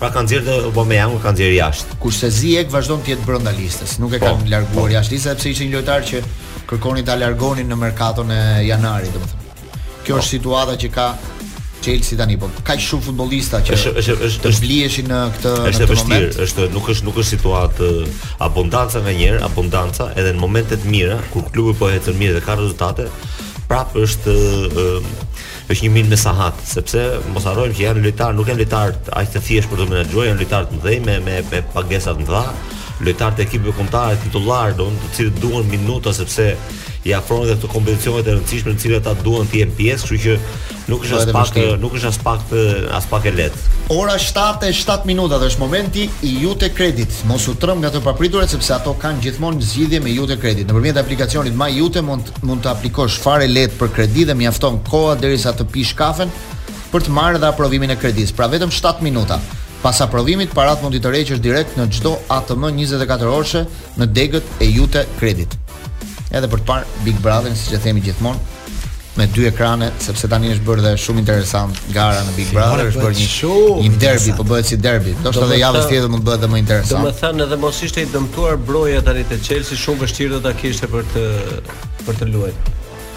Pra ka nxjerrë Aubameyang, ka nxjerrë jashtë. Kurse Ziyech vazhdon të jetë brenda listës, nuk e po, kanë larguar po. jashtë listës sepse ishte një lojtar që kërkonin ta largonin në merkaton e janarit, domethënë. Kjo po. është situata që ka Chelsea tani, po kaq shumë futbollista që është është është të bliheshin në këtë në këtë vështirë, moment. Është nuk është nuk është situatë abundanca nganjëherë, abundanca edhe në momente të mira kur klubi po ecën mirë dhe ka rezultate, prapë është Është një minë me sahat, sepse mos harrojmë që janë lojtarë, nuk janë lojtarë aq të thjeshtë për të menaxhuar, janë lojtarë të mëdhenj me me, me pagesa të mëdha, lojtarë të ekipeve kombëtare titullarë, do të cilët duan minuta sepse afrohen edhe këto kompeticionet e rëndësishme në cilat ata duan të jenë pjesë, kështu që nuk është aspak, nuk është aspak aspak e lehtë. Ora 7 e 7 minuta dhe është momenti i Iute Credit. Mos u tremb nga të papriturat sepse ato kanë gjithmonë zgjidhje me Iute Credit. Nëpërmjet aplikacionit My Iute mund mund të aplikosh fare lehtë për kredi dhe mjafton koha derisa të pish kafen për të marrë dhe aprovimin e kredisë, pra vetëm 7 minuta. Pas aprovimit, paratë mund t'i tërheqësh direkt në çdo ATM 24 orëshe në degët e Iute Credit. Edhe për të parë Big Brother, siç e themi gjithmonë, me dy ekrane, sepse tani është bërë dhe shumë interesant gara në Big Brother, është bërë një show, një derbi, po bëhet si derbi. Do të thotë javën tjetër mund të bëhet edhe më interesant. Domethënë edhe mos ishte i dëmtuar Broja tani te Chelsea Shumë vështirë do ta kishte për të për të luajtur.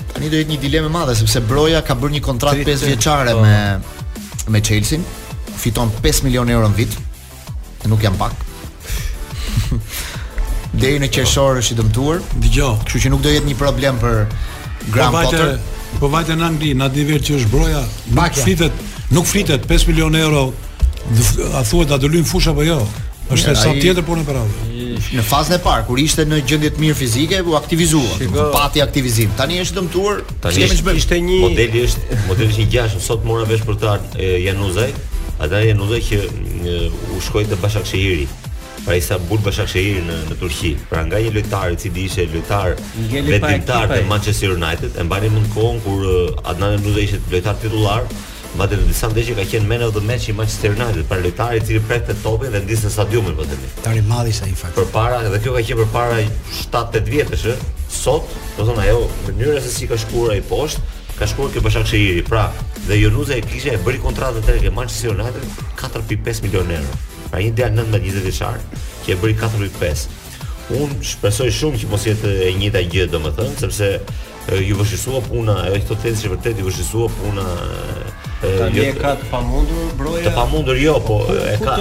Tani do jetë një dilemë e madhe sepse Broja ka bërë një kontratë 5 vjeçare po. me me Chelsea, fiton 5 milionë euro në vit. Nuk janë pak. Deri në qershor është i dëmtuar. Dgjoj. Kështu që nuk do jetë një problem për po Graham po Potter. Po vajte në Angli, në atë nivel që është Broja, nuk flitet, nuk flitet 5 milionë euro A thua të dalë në fushë apo jo? Është një sallë tjetër punë për radhë. Në fazën e parë kur ishte në gjendje të mirë fizike, u aktivizua, Shiko, pati aktivizim. Tani është dëmtuar, tani kemi ç'bëjmë. Ishte një modeli është modeli është një gjë, sot mora vesh për Januzajn, Adnan Januzaj që shkoi te Bashakshehiri. Pra Istanbul Bashakshehiri në në Turqi. Pra nga një lojtar i cili ishte lojtar vetë lojtar te Manchester United, e mbani mend kohën kur Adnan Januzaj ishte lojtar titullar, Madje në disa ndeshje ka qenë man of the match i Manchester United, pra lojtari i cili prekte topin dhe ndizte stadiumin po themi. Tani madh ishte një fakt. Përpara, edhe kjo ka qenë përpara 7-8 vjetësh, ë. Sot, domethënë ajo mënyra se si ka shkuar ai poshtë, ka shkuar te Bashakshehiri. Pra, dhe Januzaj e kishte e bëri kontratën tek e Manchester United 4.5 milionë euro. Pra një djalë 19-20 vjeçar që e bëri 4.5. Unë shpresoj shumë që mos jetë e njëjta gjë, domethënë, sepse Iu vështirësua puna, ajo do të thotë që vërtet iu vështirësua puna. Tani e ka të pamundur Broja. Të pamundur jo, po, po e ka.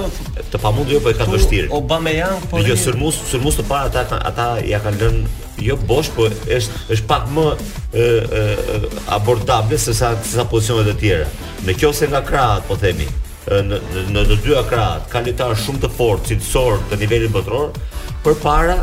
Të pamundur jo, po e ka vështirë. Aubameyang po. Jo sulmues, sulmues të parë ata ata e kanë lënë jo bosh, po është është pak më ë ë abordable se sa se sa pozicionet e tjera. Në qoftë se nga krahat po themi, në në të dyja krahat, ka lojtarë shumë të fortë cilësor të nivelit botëror, përpara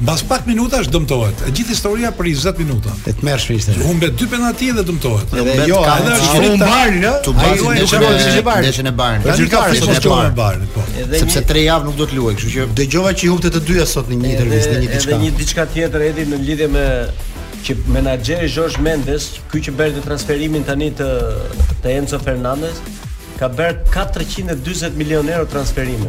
Mbas pak minutash dëmtohet. E gjithë historia për 20 minuta. E tmerrshme ishte. Humbe dy penalti dhe dëmtohet. Edhe Humbe jo, edhe është shumë i mbarë, ë? Tu bën një ndeshje e bardhë. Ndeshje e bardhë. Është gjithë kafshë që është e bardhë, po. Sepse 3 javë nuk do të luajë, kështu që dëgjova që i humbte të dyja sot në një intervistë, në një diçka. Edhe një diçka tjetër edhe në lidhje me që menaxheri Jorge Mendes, ky që bëri transferimin tani të të Enzo Fernandez, ka bërë 440 milionë euro transferime.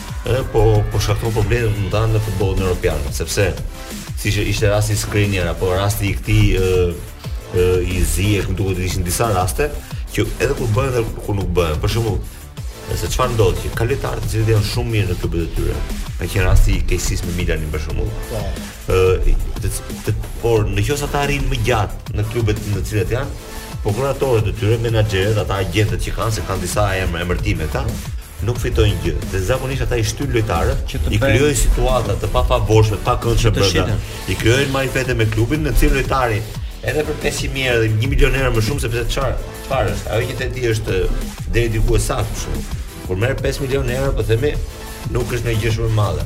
Edhe po po shkakton probleme të mëdha në futbollin europian, sepse siç ishte rasti Skriniar apo rasti i këtij ë Ziyech, duhet të ishin disa raste që edhe kur bëhen edhe kur nuk bëhen. Për shembull, se çfarë ndodh që ka lojtarë të cilët janë shumë mirë në klubet e tyre. Ka qenë rasti i Kessies me Milanin për shembull. Po. Ë, por në qoftë ata rrinë më gjatë në klubet në të cilat janë, prokuratorët e tyre, menaxherët, ata agjentët që kanë, se kanë disa emra, emërtime këta. Po nuk fitojnë gjë dhe zakonisht ata i shtyn lojtarët, i krijojnë situata të pafavorshme, të pakëndshme brenda. I krijojnë marifete me klubin, në cilin lojtari edhe për 500 mijë dhe 1 milion euro më shumë sepse çfarë çfarë është? Ajo që the ti është deri diku e saktë shumë. Kur merr 5 milion euro, po themi, nuk është një gjë shumë e madhe.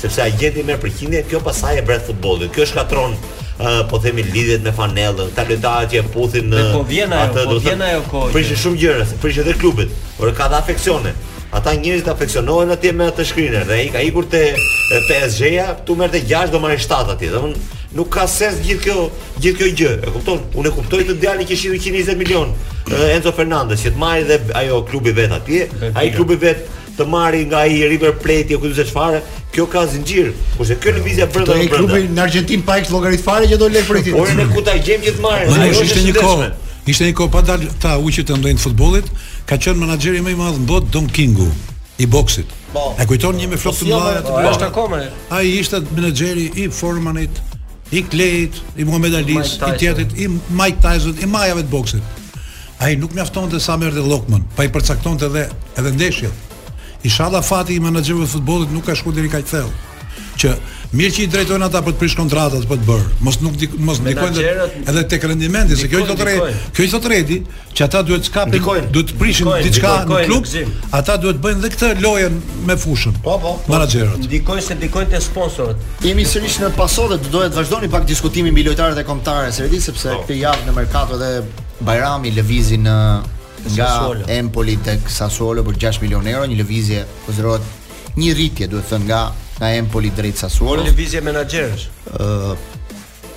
sepse agjenti merr përqindje, kjo pastaj e vret futbollin. Kjo shkatron ë po themi lidhjet me fanellën, këta lojtarë që e puthin në po vjen ajo, atë, po vjen ajo kohë. Prishin shumë gjëra, prishin edhe klubet, por ka dhe afeksione. Ata njerëzit afeksionohen atje me atë Shkriniar, dhe ai ka ikur te PSG-ja, këtu merrte 6 do marrin 7 atje. Domthon nuk ka sens gjithë kjo, gjithë kjo gjë. E kupton? Unë e kuptoj atë djalin që shiti 120 milion Enzo Fernandez, që të marrë dhe ajo klubi vet atje, ai klubi vet të marri nga ai River Plate apo se çfarë, kjo ka zinxhir. Kurse kjo lëvizja brenda në brenda. Klubi në Argjentinë s'e kish llogarit fare që do lek për këtë. Por ne ku ta gjejmë që të marrim? Ai ishte një kohë. Ishte një kohë pa dal këta ujqit të ndonjë futbollit, ka qenë menaxheri më i madh në botë Don Kingu i boksit. Po. E kujton një me flokë të po, mëdha të bësh po. akoma. Ai ishte menaxheri i Formanit, i Klejit, i Muhamed Aliut, i tjetrit, i Mike Tyson, i majave të boksit. Ai nuk mjaftonte sa merrte llokmën, po i përcaktonte edhe edhe ndeshjet. Ishalla fati i menaxherëve të futbollit nuk ka shkuar deri kaq thellë që mirë që i drejtojnë ata për të prish kontratat për të bërë. Mos nuk dik, mos ndikojnë edhe tek rendimenti, se kjo i thotë Redi, kjo i thotë Redi që ata duhet të kapin, duhet të prishin diçka në klub, ata duhet të bëjnë edhe këtë lojën me fushën. Po po, po. menaxherët. Ndikojnë se ndikojnë te sponsorët. Jemi sërish në studio, do të vazhdojmë pak diskutimin mbi lojtarët e kombëtares, Redi sepse po. këtë javë në merkato dhe Bajrami lëvizi nga Empoli tek Sassuolo për 6 milionë euro, një lëvizje konsiderohet një rritje, duhet thënë nga nga Empoli drejt Sassuolo. Një lëvizje menaxherësh. Ë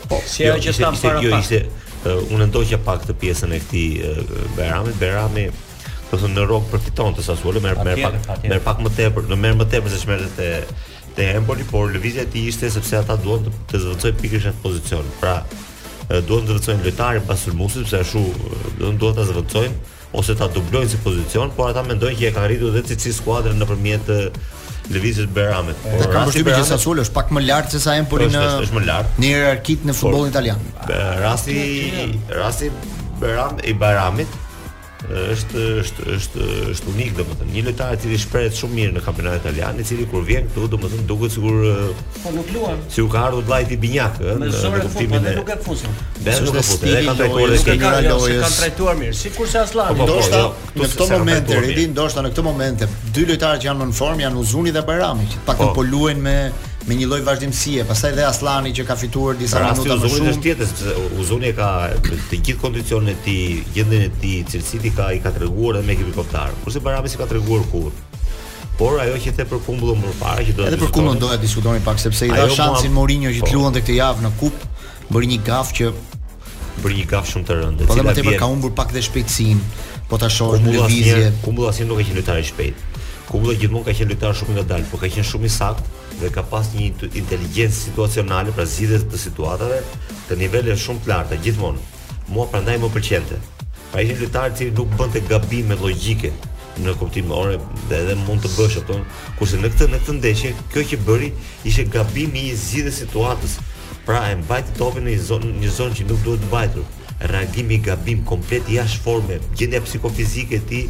po, Si ajo që thamë para jo, pak. ishte uh, unë ndoqja pak këtë pjesën e këtij uh, Bajramit. Bajrami do të thotë në rrogë përfiton te Sassuolo, merr merr Patjetër, pak patjetër. merr pak më tepër, do merr më tepër se ç'merr te te Empoli, por lëvizja e tij ishte sepse ata duan të, të zvendësojnë pikërisht atë pozicion. Pra, duan të zvendësojnë lojtarin pas sulmuesit, sepse ashtu do të duan ta zvendësojnë ose ta dublojnë si pozicion, por ata mendojnë që e kanë rritur dhe cilësi skuadrën nëpërmjet lëvizjes Bajramit. Por kam përshtypjen që Sassuolo është pak më lart se sa Empoli në është, është më lart. Në hierarkitë në futbollin italian. Rasti rasti Bajram i Bajramit Është është është është unik domethënë. Një lojtar i cili shprehet shumë mirë në kampionatin italian, i cili kur vjen këtu domethënë duket sikur po nuk luan. Sikur ka ardhur vllai binjak, ëh, në kuptimin e nuk e fusin. Dhe nuk e fusin. Ai ka trajtuar edhe këto lojë, lojë, ka trajtuar mirë. Sikur se Aslani, po, po, ndoshta jo, në këtë moment Redi, ndoshta në këtë moment dy lojtarë që janë më në formë janë Uzuni dhe Bajrami, që pak po luajnë me me një lloj vazhdimësie, pastaj dhe Asllani që ka fituar disa pra, minuta më shumë. Rasti Uzuni është tjetër sepse Uzuni ka të gjithë kondicionin e tij, gjendjen e tij, cilësitë i ka i ka treguar edhe me ekipin kombëtar. Kurse Bajrami s'i ka treguar kurrë. Por ajo që the për Kumbullën më parë që do të Edhe për Kumbullën doja të diskutonim pak sepse i dha shansin Mourinho që të luante këtë javë në kupë bëri një gaf që bëri një gaf shumë të rëndë. Po më tepër ka humbur pak dhe shpejtësinë. Po ta shohësh në lëvizje. Kumbulla asnjëherë nuk ka qenë lojtar i shpejtë. Kumbulla gjithmonë ka qenë lojtar shumë i ngadaltë, por ka qenë shumë i saktë dhe ka pas një inteligjencë situacionale pra zgjidhjes të situatave të niveleve shumë të larta gjithmonë. Mua prandaj më pëlqente. Pra ishte lojtar i cili nuk bënte gabime logjike në kuptim ore dhe edhe mund të bësh ato kurse në këtë në këtë ndeshje kjo që bëri ishte gabimi i zgjidhjes situatës Pra e mbajti topin në një zonë, një zonë që nuk duhet mbajtur. Reagimi i gabim komplet jashtë forme, gjendja psikofizike e tij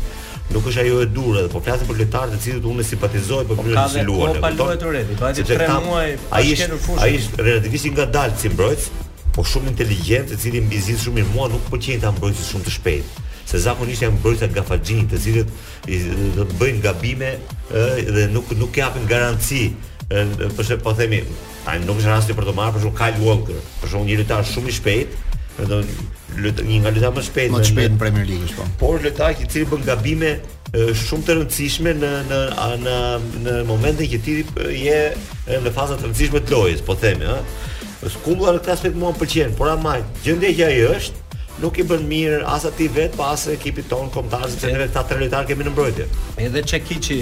nuk është ajo e duhur edhe po flasim për lojtar të cilin unë simpatizoj për mënyrën si luan. Ka luajtur po Redi, po ka 3 muaj pa shkelur fushën. Ai është relativisht i ngadaltë si mbrojtës, po shumë inteligjent, i cili mbizin shumë mirë. Mua nuk pëlqejnë këta mbrojtës shumë të shpejtë se zakonisht janë mbrojtësa gafaxhinj, të cilët i, do të bëjnë gabime e, dhe nuk nuk japin garanci. Për shembull, po themi, Tani nuk është rasti për të marrë për shembull Kyle Walker, për shembull një lojtar shumë i shpejtë, do lut një nga lojtarët më të shpejtë. Më të shpejtë në Premier League po. Por lojtar i cili bën gabime shumë të rëndësishme në në në në momentin që ti je në faza të rëndësishme të lojës, po them, ë. Kumbulla në këtë aspekt mua pëlqen, por ama gjendja që ai është nuk i bën mirë as atij vetë, pa po as ekipit tonë kombëtar, sepse ne vetëm tre lojtarë kemi në mbrojtje. Edhe Çekiçi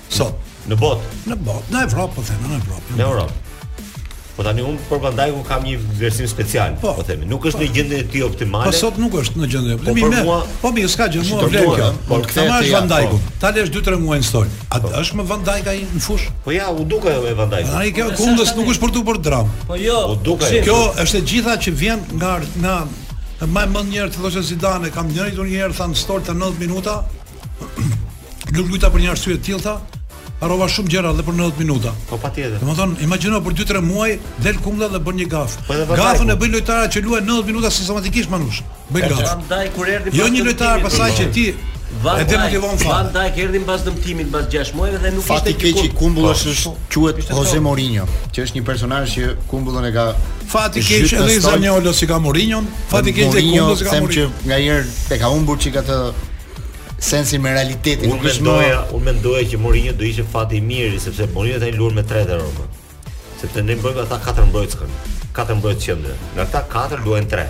Sot. Në botë. Në botë, në Evropë, po themi, në Evropë. Në Evropë. Po tani unë për Van Dijk kam një vlerësim special, po, po themi. Nuk është po, në gjendje e tij optimale. Po sot nuk është në gjendje. Po për mua, po mirë s'ka gjë mua vlen kjo. Po ta marrim Van Dijk. Po. Ta lësh 2-3 muaj në stol. A po. është më Van Dijk ai në fushë? Po ja, u duk edhe Van Dijk. Ai kjo kundës nuk është për t'u bërë dramë. Po jo. U duk. Kjo është e gjitha që vjen nga nga më më njëherë të thoshë Zidane, kam ndenjur njëherë tha në stol për 90 minuta. Nuk luajta për një arsye të tillë tha, harrova shumë gjëra edhe për 90 minuta. Po patjetër. Domethënë, imagjino për 2-3 muaj del Kumbulla dhe bën një gaf. Po Gafën e bëjnë lojtarët që luajnë 90 minuta sistematikisht manush. Bëjnë gaf. Van Dijk kur erdhi jo një lojtar pastaj që ti Van Dijk, Van Dijk, Van Dijk erdhi mbas dëmtimit mbas 6 muajve dhe nuk fati i keq i Kumbullës po. është quhet Jose Mourinho, që është një personazh që Kumbullën e ka fati keq edhe Zaniolo si ka Mourinho, fati i keq i Kumbullës ka Mourinho. Them që nganjëherë e ka humbur çik atë sensin me realitetin. Unë mendoja, unë mendoja që Mourinho do ishte fati i mirë, sepse Mourinho tani luan me 3 te Roma. Sepse në bazë ata katër mbrojtës kanë. Katër mbrojtës qendre. Nga këta katër luajnë 3.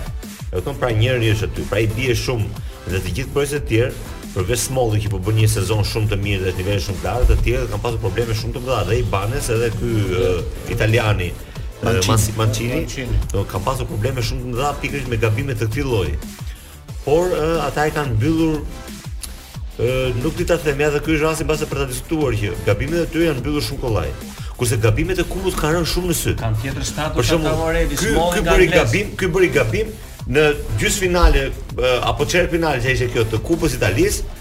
E kupton pra njëri është aty. Pra i bie shumë dhe të gjithë mbrojtësit e tjerë përveç Smalling që po bën një sezon shumë të mirë dhe nivel shumë të lartë, të tjerët kanë pasur probleme shumë të mëdha dhe Ibanez edhe ky uh, italiani Mancini, Mancini, Mancini. do ka pasur probleme shumë të mëdha pikërisht me gabime të këtij lloji. Por ata e kanë mbyllur ë nuk di ta them edhe ky është rasti mbase për ta diskutuar që gabimet e tyre janë mbyllur shumë kollaj. Kurse gabimet e Kumut kanë rënë shumë në sy. Kanë tjetër status për shembull Tatarushanu, ky ky bëri gabim, ky bëri gabim në gjysmë finale apo çerek finale që ishte kjo të Kupës Italisë,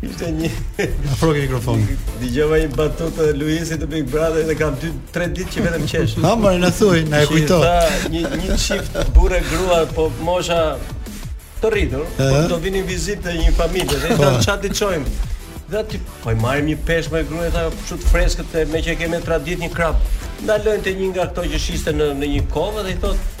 Ishte një afrohu ke mikrofoni. Dëgjova një batutë të Luizit të Big Brother dhe kam 2-3 ditë që vetëm qesh. Ha më na thuaj, na e kujto. Një një çift burrë grua, po mosha të rritur, po do vinin vizitë te një familje dhe thotë ça t'i çojmë. Dhe thotë po i marrim një peshk me gruan t'ia çojmë të freskët meqë kemi traditë një krap. Ndalojnë te një nga ato që shiste peshk në në një kovë dhe i thotë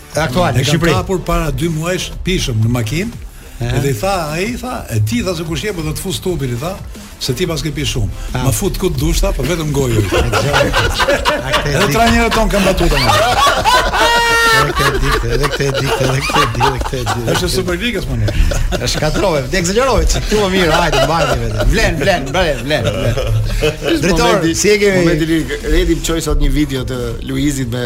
Aktuale në Shqipëri. Ka kapur para 2 muajsh i pishëm në makinë. Edhe i tha, ai i tha, e di tha se kush je, po do të fus tubin i tha, se ti paske pi shumë. Ah. Ma fut ku të dush tha, po vetëm jo në gojë. Edhe tra njerëz ton kanë batuta. Edhe këtë ditë, edhe këtë ditë, edhe këtë ditë, edhe këtë ditë. Është super ligës më mirë. E shkatërrove, ti ekzagjerove ti. Ti më mirë, hajde, mbajti vetë. Vlen, vlen, vlen, vlen. Drejtor, si e kemi? Momenti lirik, Redi më çoi sot një video të Luizit me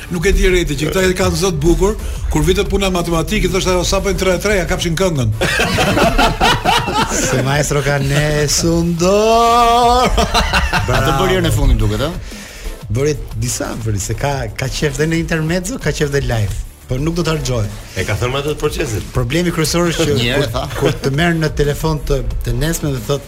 Nuk e di rejti, që këta e kanë zërin bukur, kur vinte puna matematikë, i thoshte ajo, sa bëjnë 3 e 3, ia kapshin këngën. Se maestro ka ne sundor. A të bërë në fundin duke, da? Bërë disa, bërë, se ka, ka qef dhe në intermezzo, ka qef dhe live po nuk do të harxhojë. E ka thënë atë procesin. Problemi kryesor është që kur, kur të merr në telefon të nesërmen dhe thotë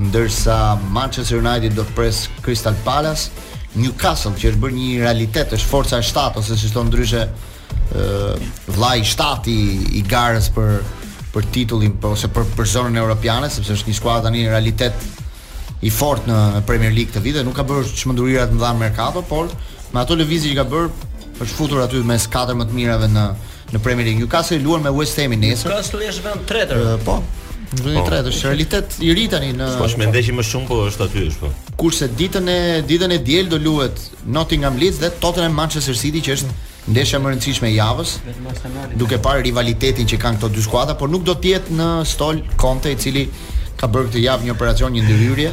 ndërsa Manchester United do të presë Crystal Palace, Newcastle që është bërë një realitet, është forca e 7 ose siç thonë ndryshe vllai i 7 i, i garës për për titullin, ose për për zonën europiane, sepse është një skuadër tani realitet i fortë në Premier League këtë vit, nuk ka bërë çmendurira të mëdha në merkato, por me ato lëvizje që ka bërë është futur aty mes katër më të mirave në Në Premier League, Newcastle luan me West Hamin nesër. Newcastle është vend tretë. Po, Në vendin e po. tretë është realitet i ri tani në Po me një ndeshje më shumë po është aty është po. Kurse ditën e ditën e diel do luhet Nottingham Leeds dhe Tottenham Manchester City që është ndeshja më e rëndësishme e javës. Duke parë rivalitetin që kanë këto dy skuadra, por nuk do të jetë në stol Conte i cili ka bërë këtë javë një operacion një ndërhyrje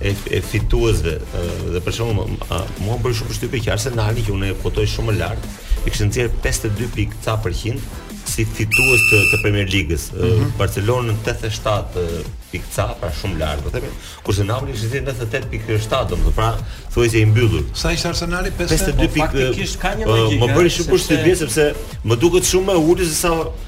e, e fituesve dhe për shembull mua më bëri shumë përshtypje që Arsenali që unë e kuotoj shumë më lart i kishin nxjerrë 52 pikë ca për qind si fitues të, të Premier Ligës. Mm -hmm. Barcelona 87 pikë ca, pra shumë lart, po themi. Kurse Napoli ishte thënë 98 pikë 7, domethënë pra thuajse i mbyllur. Sa ishte Arsenali 52 pikë? Po, faktikisht ka një logjikë. Më bëri shumë përshtypje sepse më duket shumë më ulët se sa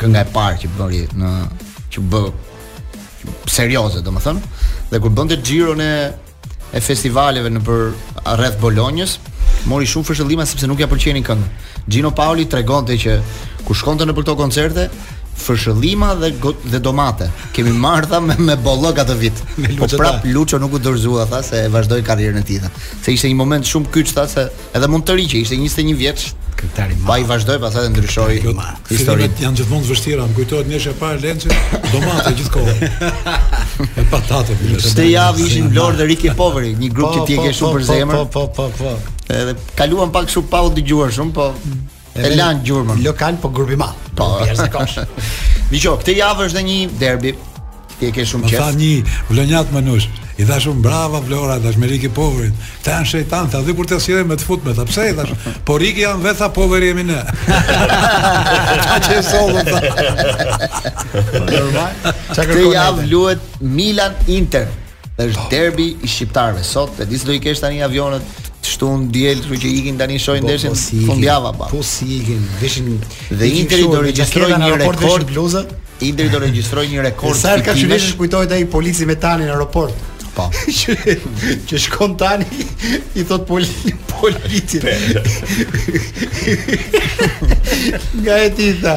Kënga e parë që bëri që u bë serioze, domethënë, dhe kur bënte xhiron e e festivaleve nëpër rreth Bolonjës, mori shumë fshëllima sepse nuk ja pëlqenin këngën. Gino Paoli tregonte që kur shkonte nëpër këto koncerte, fshëllima dhe, dhe domate. Kemi marrë tha me, me bollok atë vit. Me po prap Lucio nuk u dorëzua tha se e vazhdoi karrierën e tij. Se ishte një moment shumë kyç tha se Edhe mund të rrije, ishte 21 vjeç. Këngëtari ma. Po ai vazhdoi pastaj dhe ndryshoi historinë. Këto janë gjithmonë të vështira, më kujtohet nesha e parë Lençi, domate gjithkohë. E patate bile. Këtë javë ishin Vlorë dhe Ricchi e Poveri, një grup po, që ti e po, ke shumë po, për zemër. Po, po, po, po. Edhe kaluan pak kështu pa u dëgjuar shumë, po E lan gjurmën. Lokal po grup i madh. Po, jashtë kosh. Dijo, këtë javë është dhe një derbi. Ti e ke shumë qejf. Ka një vlonjat më nush. I tha shumë brava Vlora, thash me Ricchi e Poverin. Tha janë shejtan, tha dhe kur të sjellin me të futme, tha pse i thash? Po Ricchi janë vetë tha Poveri jemi ne. Ta që sollën ta. Normal. Çka kërkon? Këtë javë luhet Milan Inter. Është derbi i shqiptarëve sot, e di se do i kesh, tani avionët kështu në qiell, kështu që ikin tani shohin po, ndeshjen po si fundjava pa. Po si ikin, veshin dhe Inter do regjistrojë një rekord bluza. Inter do regjistrojë një rekord. Sa ka qenë vesh kujtohet ai polici me Tanin në aeroport. Po. që shkon Tani i thot pol policit. Nga je ti tha.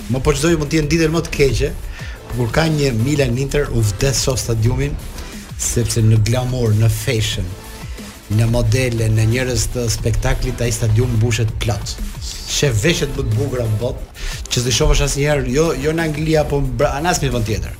Po çdo, mund të jenë ditën më të keqe kur ka një Milan Inter unë vdes të shoh stadiumin sepse në glamur, në fashion, në modele, në njerëz të spektaklit ai stadium mbushet plot. Shef veshjet më të bukura në botë që s'do shohësh asnjëherë, jo jo në Angli apo në as, në asnjë vend tjetër.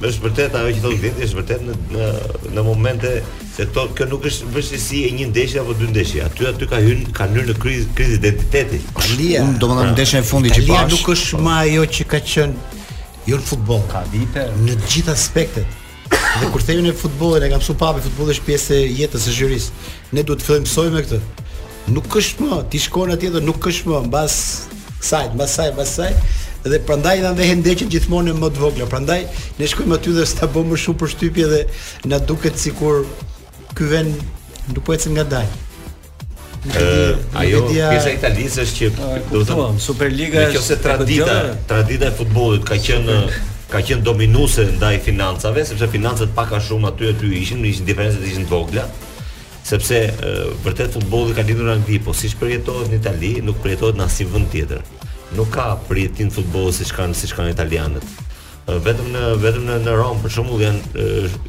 Është vërtet ajo që thotë vetë, është vërtet në në në momente se këto kjo nuk është vështirësi e një ndeshje apo dy ndeshje. Aty aty ka hyrë ka hyrë në kriz kriz identiteti. Italia, unë domethënë pra, ndeshjen e fundit që pash. Italia nuk është po. më ajo që ka qenë jo në futboll. Ka vite në të gjitha aspektet. Dhe kur themi ne futbollin e ka msu papi, futbolli është pjesë e jetës së njeriut. Ne duhet të fillojmë të mësojmë këtë. Nuk është më, ti shkon atje dhe nuk është më mbas kësaj, mbas saj, mbas saj dhe prandaj na ndehen ndeshjet gjithmonë më të vogla. Prandaj ne shkojmë aty dhe s'ta bëmë më shumë përshtypje dhe na duket sikur ky vend nuk po ecën ngadalë. Uh, ajo pjesa e Italisë është që do të thonë Superliga është ose tradita, tradita e futbollit ka qenë ka qenë dominuese ndaj financave, sepse financat pak a shumë aty aty ishin, ishin diferencat ishin të vogla. Sepse vërtet futbolli ka lindur në Angli, po siç përjetohet në Itali, nuk përjetohet në asnjë vend tjetër. Nuk ka përjetim futbolli siç kanë siç kanë italianët. Vetëm në vetëm në në Romë për shembull janë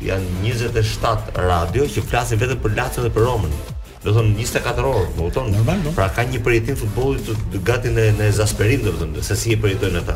janë 27 radio që flasin vetëm për Lazio dhe për Romën. Do thon 24 orë, më kupton? Po. Pra ka një përjetim futbolli të, të gati në në ezasperim, do të thon, se si e përjetojnë ata.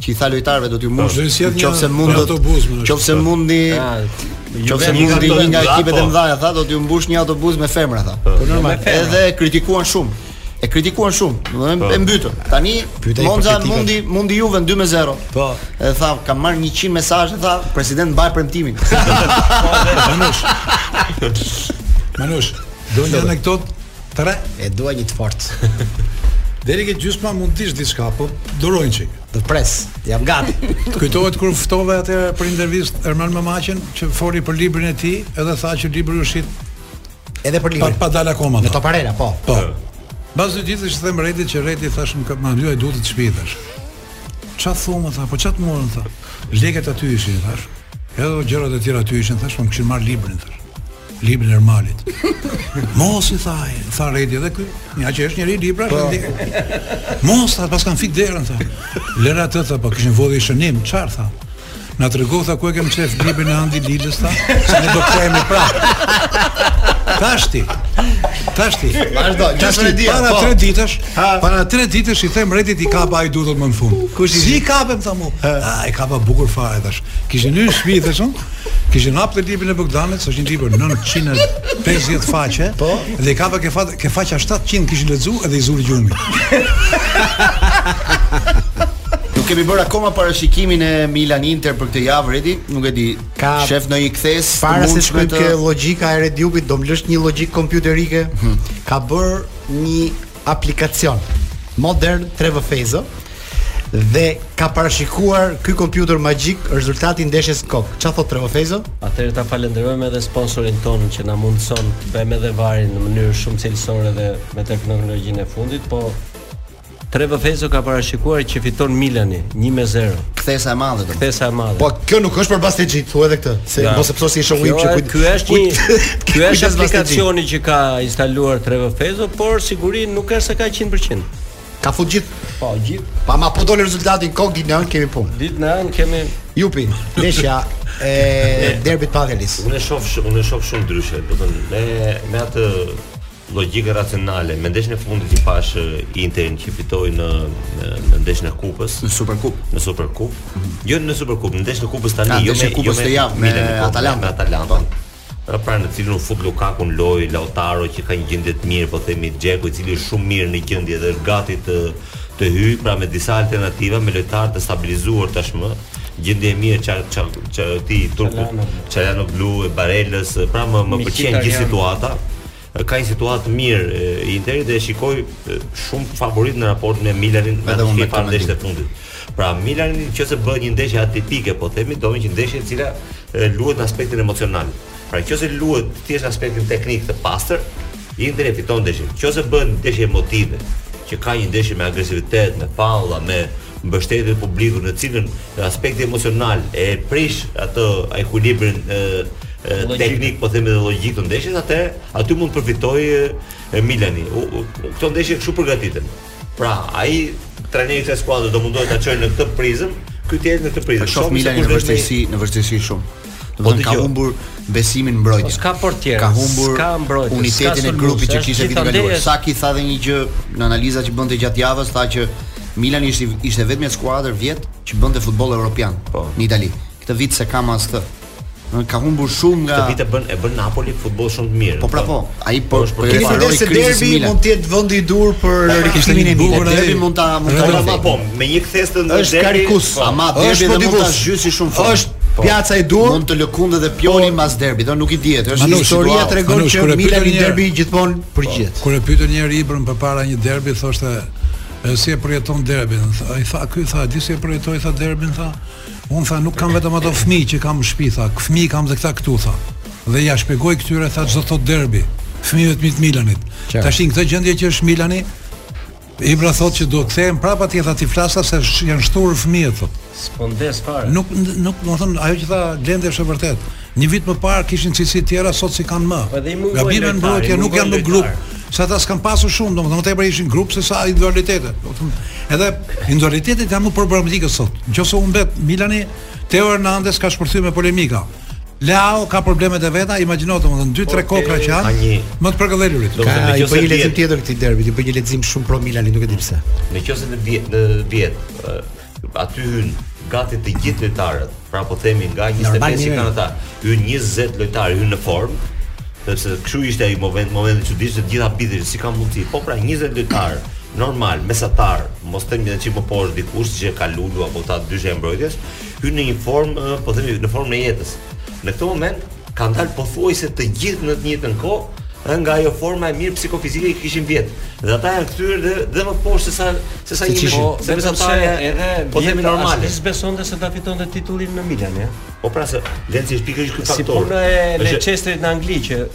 që i tha lojtarëve do t'ju mbush nëse mund të autobus nëse mundi nëse mundi një nga ekipet e mëdha tha do t'ju mbush një autobus me femra tha po normal e kritikuan shumë e kritikuan shumë, domethënë po. e mbytën. Tani Monza mundi mundi Juven 2 me 0. Po. Edhe tha kam marrë 100 mesazhe tha president mbaj premtimin. Po, Manush. Manush, do një anekdot Tre. E dua një të fortë. Deri te gjysma mund të dish diçka, po duro një çik. Të pres, jam gati. Të kujtohet kur ftove atë për intervistë Ermal Mamaqin që foli për librin e tij, edhe tha që libri u shit edhe për librin. Pa, pa dalë akoma. Në Toparela, po. Po. Mbas dy ditësh i them Redit që Redi thash më kanë hy hajdutët te shpia thash. Ça thua tha, po ça të morën tha. Lekët aty ishin thash. Edhe gjërat e tjera aty ishin thash, po më kishin marr librin thash. Librin e Ermalit. Mos i tha ai, tha Redi edhe ky, ngaqë është njeri librash, po. Mos tha, paskan fik derën tha. Lëre atë tha, po kishin vu dhe shënim, çfarë tha? Na trego tha ku e ke mçef librin e Andi Lilës tha, se ne do kthehemi prapë. Tashti. Tashti. Vazhdo, çfarë e di? Para 3 po. ditësh, para 3 ditësh i them Redit i kapa hajdutët më në fund. Kush i si i kape tha mu? Ah, i kapa bukur fare thash. Kishin hyrë në shtëpi thash unë. Kishin hap këtë librin e Bogdanit, është një libër 950 faqe. Po, dhe i kapa ke fa, ke faqja 700 kishin lexu edhe i zuri gjumi. Nuk kemi bërë akoma parashikimin e Milan Inter për këtë javë Redi, nuk e di. Ka, shef, një kthesë para se shkojmë të... ke logjika e Redi Jupit, do mbledhësh një logjikë kompjuterike. Hmm. Ka bërë një aplikacion modern Trevo Fejzo dhe ka parashikuar ky kompjuter magjik rezultatin e ndeshjes në kokë. Ça thotë Trevo Fejzo? Atëherë ta falënderojmë edhe sponsorin tonë që na mundëson të bëjmë edhe varin në mënyrë shumë cilësore dhe me teknologjinë e fundit, po Trevo Fejzo ka parashikuar që fiton Milani 1-0. Kthesa e madhe do. Kthesa e madhe. Po kjo nuk është për bastexhinj, thuaj edhe këtë, se ja. mos e pëso si shoku im që kujt. Ky është një ky është aplikacioni që ka instaluar Trevo Fejzo, por siguri nuk është se ka 100%. Ka futur gjithë. Po, gjithë. Pa ma po doli rezultati kok ditën e hënë kemi punë. Ditën e hënë kemi Jupi, Leshja e derbit pa Unë shoh shumë, unë shoh shumë ndryshe, domethënë me me atë Logjika racionale, me ndeshjen e fundit që pashë Interin që fitoi në në ndeshjen e Kupës, në Superkupë, në Superkupë. Mm -hmm. Jo në Superkupë, në ndeshjen e Kupës tani, jo me jo mesjavë me po, Atalanta, me Atalanta. Pra pra në të cilën u fut Lukaku në lojë, Lautaro që ka një gjendje të mirë, po themi Xheku i cili është shumë mirë në gjendje dhe është gati të të hyjë pra me disa alternativa me lojtarë të stabilizuar tashmë gjendje e mirë e Çal Çal Çal këtij turkut Çalhanoglu e Barelës pra më më pëlqen gjithë situata Ka një situatë të mirë Interi dhe e shikoj shumë favorit në raport me Milanin në atë që kam parë ndeshjet e fundit. Pra Milani nëse bëhet një ndeshje atipike, po themi, do thotë një ndeshje e cila luhet në aspektin emocional. Pra nëse luhet thjesht në aspektin teknik të pastër, Interi fiton ndeshjen. Nëse bëhet ndeshje emotive, që ka një ndeshje me agresivitet, me faulla, me mbështetje të publikut në cilën aspekti emocional e prish atë ekuilibrin teknik, po themi edhe logjik të ndeshjes, atëherë aty mund të përfitojë Milani. U, u, këto ndeshje kështu përgatiten. Pra, ai trajneri i kësaj skuadre do mundohet ta çojë në këtë prizëm, ky tjetri në këtë prizëm. Shoh Milanin në vështirësi, në vështirësi shumë. Do të thotë ka humbur besimin në mbrojtje. Po, s'ka portier. Ka humbur ka mbrojtje, unitetin e grupit që kishte vitin e kaluar. Saki tha edhe një gjë në analizat që bënte gjatë javës, tha që Milani ishte ishte vetëm një skuadër vjet që bënte futboll europian po. në Itali. Këtë vit s'e ka më as këtë. Ka humbur shumë nga Këtë vit e bën e bën Napoli futboll shumë të mirë. Po pra po. Ai po është për të parë se derbi mund të jetë vendi i duhur për po, rikthimin e Milanit. Derbi mund ta mund ta marrë po me një kthesë të ndërtuar. Është karikus, po. ama derbi dhe mund ta zhysë shumë fort. Është po. pjaca e duhur. Mund të lëkundet dhe Pioli mbas derbit, do nuk i dihet. Është një histori që tregon që Milani në derbi gjithmonë përgjigjet. Kur e pyetën një herë Ibrën përpara një derbi, thoshte si e përjeton derbin. Ai tha, ky tha, di si e përjetoj tha derbin tha. Unë tha nuk kam vetëm ato fëmijë që kam në shtëpi tha, fëmijë kam dhe këta këtu tha. Dhe ia shpjegoj këtyre tha ç'do thotë derbi, fëmijëve të mi të Milanit. Tashi në këtë gjendje që është Milani, Ibra thotë që duhet të kthehem prapë atje tha t'i flas se janë shthurur fëmijët thotë. S'po ndez fare. Nuk nuk do të thotë ajo që tha Glendi është e vërtetë. Një vit më parë kishin cilësi të tjera, sot s'i kanë më. Po dhe i mungon lojtari. Gabime në mbrojtje nuk janë në grup. Se ata s'kan pasur shumë, domethënë më tepër ishin grup se sa individualitete. Domethënë, edhe individualitetet janë më problematike sot. Se në momente Milani, Teo Hernandez ka shpërthyer me polemika. Leao ka problemet e veta, imagjino domethënë 2-3 kokra që janë. Një... Më të përgëdhelurit. Do të thotë që një lexim tjetër këtij derbi, t'i bëj një lexim shumë pro Milani, nuk e di pse. Në qoftë se në në vjet, Aty hynë gati të gjithë lojtarët, pra po themi nga 25 që kanë ata, hynë 20 lojtarë hynë në formë. Sepse kështu ishte ai moment, momenti që u çuditëm të gjithë me Birin, si ka mundësi. Po pra 20 lojtarë normal, mesatar, mos them një çik më poshtë dikush si Kalulu apo ata dyshja e mbrojtjes, hynë në një formë, po themi në formën e jetës. Në këtë moment kanë dalë pothuajse të gjithë në të njëjtën kohë nga ajo forma e mirë psikofizike që kishin vjet. Dhe ata janë kthyer dhe dhe më poshtë se sa se sa ishin. Po, se sa ata edhe po themi normale. Ti besoje se do ta fitonte titullin Milani, ja? Po pra se Lenci është pikërisht ky faktor. Si puna e Leicesterit në Angli që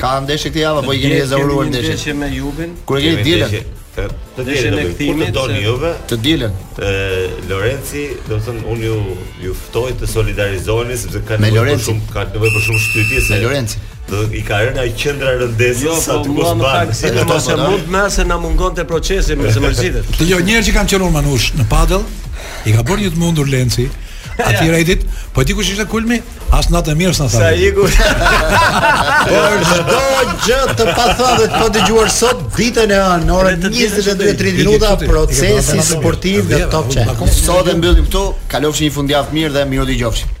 Ka ndeshje këtë javë apo i keni rezervuar ndeshjet? Ndeshje me Juven. Kur e keni dielën? Të dielën e kthimit. Të doni juve? Të dielën. Ë Lorenci, do të thonë unë ju ju ftoj të solidarizoheni sepse ka nevojë për shumë ka nevojë për shumë shtytje se Lorenci. Do i ka rënë ai qendra e rëndesës jo, sa të mos bën. Si të mos e mund më se na mungonte procesi me se mërzitet. Të jo njerëz që kanë qenë manush në padel, i ka bërë një të mundur Lenci. Atyre ai dit, po ti kush ishte kulmi? As natë e mirë s'na tha. Sa iku. Por çdo gjë të pathënë dhe të padëgjuar sot ditën e hënë në orën 22:30 minuta procesi sportiv në Top Channel. Sot e mbyllim këtu, kalofshi një fundjavë mirë dhe mirudëgjofshim.